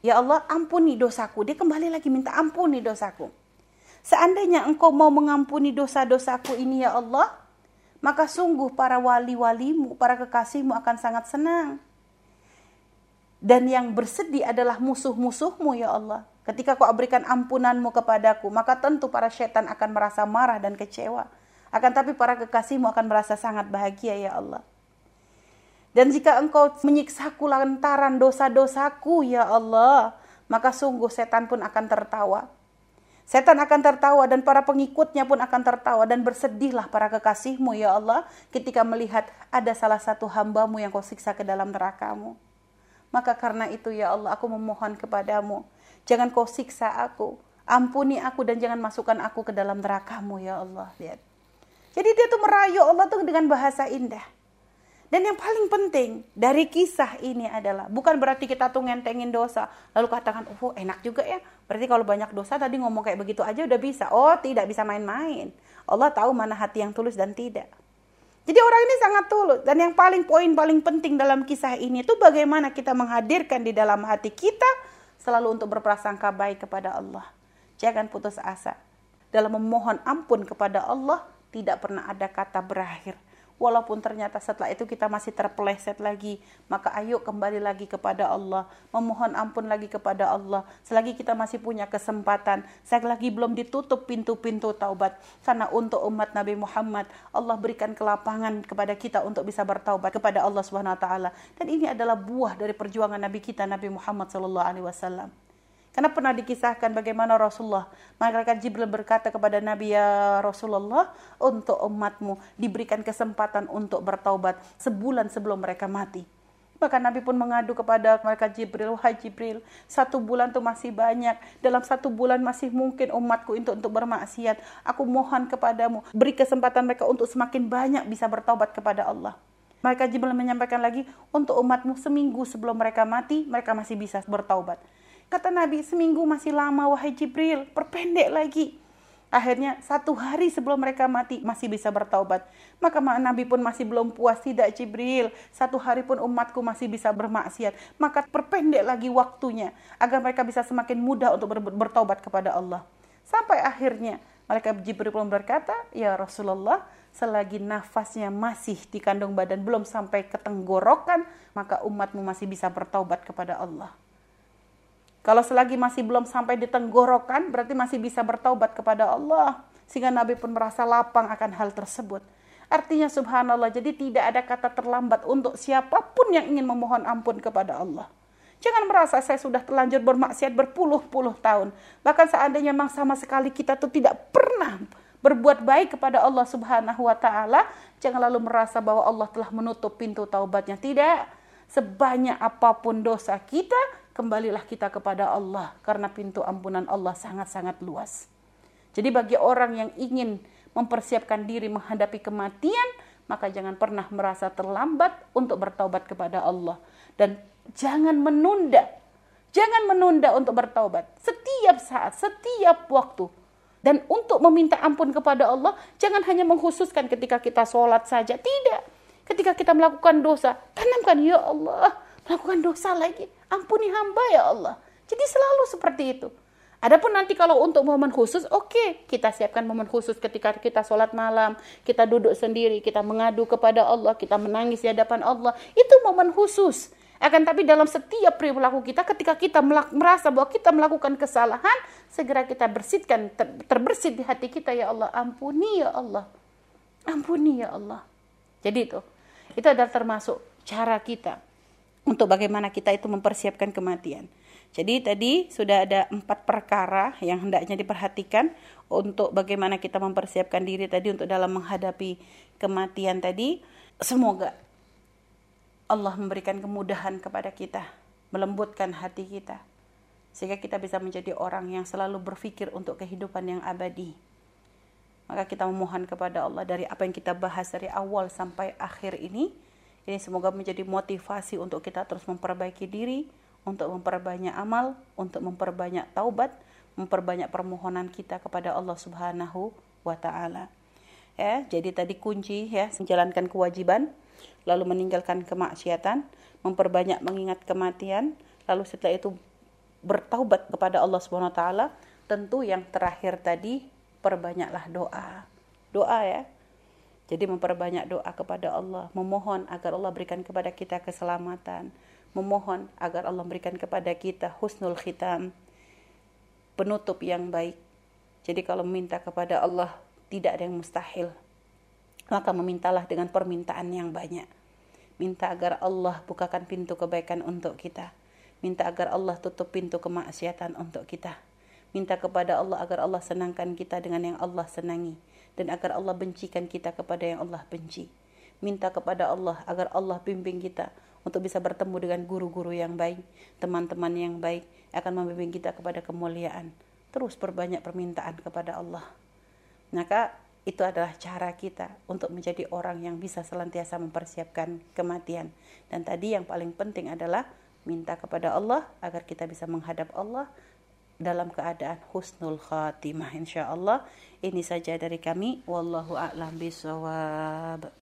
Ya Allah ampuni dosaku. Dia kembali lagi minta ampuni dosaku. Seandainya engkau mau mengampuni dosa-dosaku ini ya Allah, maka sungguh para wali-walimu, para kekasihmu akan sangat senang. Dan yang bersedih adalah musuh-musuhmu ya Allah. Ketika kau berikan ampunanmu kepadaku, maka tentu para setan akan merasa marah dan kecewa. Akan tapi para kekasihmu akan merasa sangat bahagia ya Allah. Dan jika engkau menyiksaku lantaran dosa-dosaku, ya Allah, maka sungguh setan pun akan tertawa. Setan akan tertawa dan para pengikutnya pun akan tertawa dan bersedihlah para kekasihmu ya Allah ketika melihat ada salah satu hambamu yang kau siksa ke dalam nerakamu. Maka karena itu ya Allah aku memohon kepadamu, jangan kau siksa aku, ampuni aku dan jangan masukkan aku ke dalam nerakamu ya Allah. Lihat. Jadi dia tuh merayu Allah tuh dengan bahasa indah. Dan yang paling penting dari kisah ini adalah bukan berarti kita tuh ngentengin dosa lalu katakan oh enak juga ya berarti kalau banyak dosa tadi ngomong kayak begitu aja udah bisa. Oh tidak bisa main-main. Allah tahu mana hati yang tulus dan tidak. Jadi orang ini sangat tulus. Dan yang paling poin paling penting dalam kisah ini itu bagaimana kita menghadirkan di dalam hati kita selalu untuk berprasangka baik kepada Allah. Jangan putus asa. Dalam memohon ampun kepada Allah tidak pernah ada kata berakhir walaupun ternyata setelah itu kita masih terpeleset lagi, maka ayo kembali lagi kepada Allah, memohon ampun lagi kepada Allah. Selagi kita masih punya kesempatan, selagi belum ditutup pintu-pintu taubat. Karena untuk umat Nabi Muhammad, Allah berikan kelapangan kepada kita untuk bisa bertaubat kepada Allah Subhanahu wa taala. Dan ini adalah buah dari perjuangan Nabi kita Nabi Muhammad sallallahu alaihi wasallam. Karena pernah dikisahkan bagaimana Rasulullah, malaikat Jibril berkata kepada Nabi ya Rasulullah, untuk umatmu diberikan kesempatan untuk bertaubat sebulan sebelum mereka mati. Maka Nabi pun mengadu kepada malaikat Jibril, wahai Jibril, satu bulan itu masih banyak. Dalam satu bulan masih mungkin umatku untuk untuk bermaksiat. Aku mohon kepadamu, beri kesempatan mereka untuk semakin banyak bisa bertaubat kepada Allah. Malaikat Jibril menyampaikan lagi, untuk umatmu seminggu sebelum mereka mati, mereka masih bisa bertaubat. Kata Nabi, seminggu masih lama wahai Jibril, perpendek lagi. Akhirnya satu hari sebelum mereka mati masih bisa bertaubat. Maka Nabi pun masih belum puas, tidak Jibril. Satu hari pun umatku masih bisa bermaksiat. Maka perpendek lagi waktunya agar mereka bisa semakin mudah untuk ber bertaubat kepada Allah. Sampai akhirnya Malaikat Jibril pun berkata, Ya Rasulullah, selagi nafasnya masih di kandung badan belum sampai ke tenggorokan, maka umatmu masih bisa bertaubat kepada Allah. Kalau selagi masih belum sampai di tenggorokan, berarti masih bisa bertaubat kepada Allah. Sehingga Nabi pun merasa lapang akan hal tersebut. Artinya subhanallah, jadi tidak ada kata terlambat untuk siapa pun yang ingin memohon ampun kepada Allah. Jangan merasa saya sudah terlanjur bermaksiat berpuluh-puluh tahun. Bahkan seandainya memang sama sekali kita tuh tidak pernah berbuat baik kepada Allah Subhanahu wa taala, jangan lalu merasa bahwa Allah telah menutup pintu taubatnya. Tidak. Sebanyak apa pun dosa kita, kembalilah kita kepada Allah karena pintu ampunan Allah sangat-sangat luas. Jadi bagi orang yang ingin mempersiapkan diri menghadapi kematian, maka jangan pernah merasa terlambat untuk bertaubat kepada Allah dan jangan menunda. Jangan menunda untuk bertaubat. Setiap saat, setiap waktu. Dan untuk meminta ampun kepada Allah, jangan hanya mengkhususkan ketika kita sholat saja. Tidak. Ketika kita melakukan dosa, tanamkan, Ya Allah, melakukan dosa lagi. Ampuni hamba ya Allah. Jadi selalu seperti itu. Adapun nanti kalau untuk momen khusus, oke, okay, kita siapkan momen khusus ketika kita sholat malam, kita duduk sendiri, kita mengadu kepada Allah, kita menangis di hadapan Allah. Itu momen khusus. Akan tapi dalam setiap perilaku kita, ketika kita merasa bahwa kita melakukan kesalahan, segera kita bersihkan, ter terbersih di hati kita, ya Allah, ampuni ya Allah. Ampuni ya Allah. Jadi itu, itu adalah termasuk cara kita untuk bagaimana kita itu mempersiapkan kematian. Jadi tadi sudah ada empat perkara yang hendaknya diperhatikan untuk bagaimana kita mempersiapkan diri tadi untuk dalam menghadapi kematian tadi. Semoga Allah memberikan kemudahan kepada kita, melembutkan hati kita, sehingga kita bisa menjadi orang yang selalu berpikir untuk kehidupan yang abadi. Maka kita memohon kepada Allah dari apa yang kita bahas dari awal sampai akhir ini, ini semoga menjadi motivasi untuk kita terus memperbaiki diri, untuk memperbanyak amal, untuk memperbanyak taubat, memperbanyak permohonan kita kepada Allah Subhanahu wa taala. Ya, jadi tadi kunci ya menjalankan kewajiban, lalu meninggalkan kemaksiatan, memperbanyak mengingat kematian, lalu setelah itu bertaubat kepada Allah Subhanahu wa taala. Tentu yang terakhir tadi perbanyaklah doa. Doa ya, jadi memperbanyak doa kepada Allah, memohon agar Allah berikan kepada kita keselamatan, memohon agar Allah berikan kepada kita husnul khitam, penutup yang baik. Jadi kalau meminta kepada Allah tidak ada yang mustahil. Maka memintalah dengan permintaan yang banyak. Minta agar Allah bukakan pintu kebaikan untuk kita. Minta agar Allah tutup pintu kemaksiatan untuk kita. Minta kepada Allah agar Allah senangkan kita dengan yang Allah senangi dan agar Allah bencikan kita kepada yang Allah benci. Minta kepada Allah agar Allah bimbing kita untuk bisa bertemu dengan guru-guru yang baik, teman-teman yang baik, akan membimbing kita kepada kemuliaan. Terus perbanyak permintaan kepada Allah. Maka itu adalah cara kita untuk menjadi orang yang bisa selantiasa mempersiapkan kematian. Dan tadi yang paling penting adalah minta kepada Allah agar kita bisa menghadap Allah dalam keadaan husnul khatimah insyaallah ini saja dari kami. Wallahu a'lam bisawab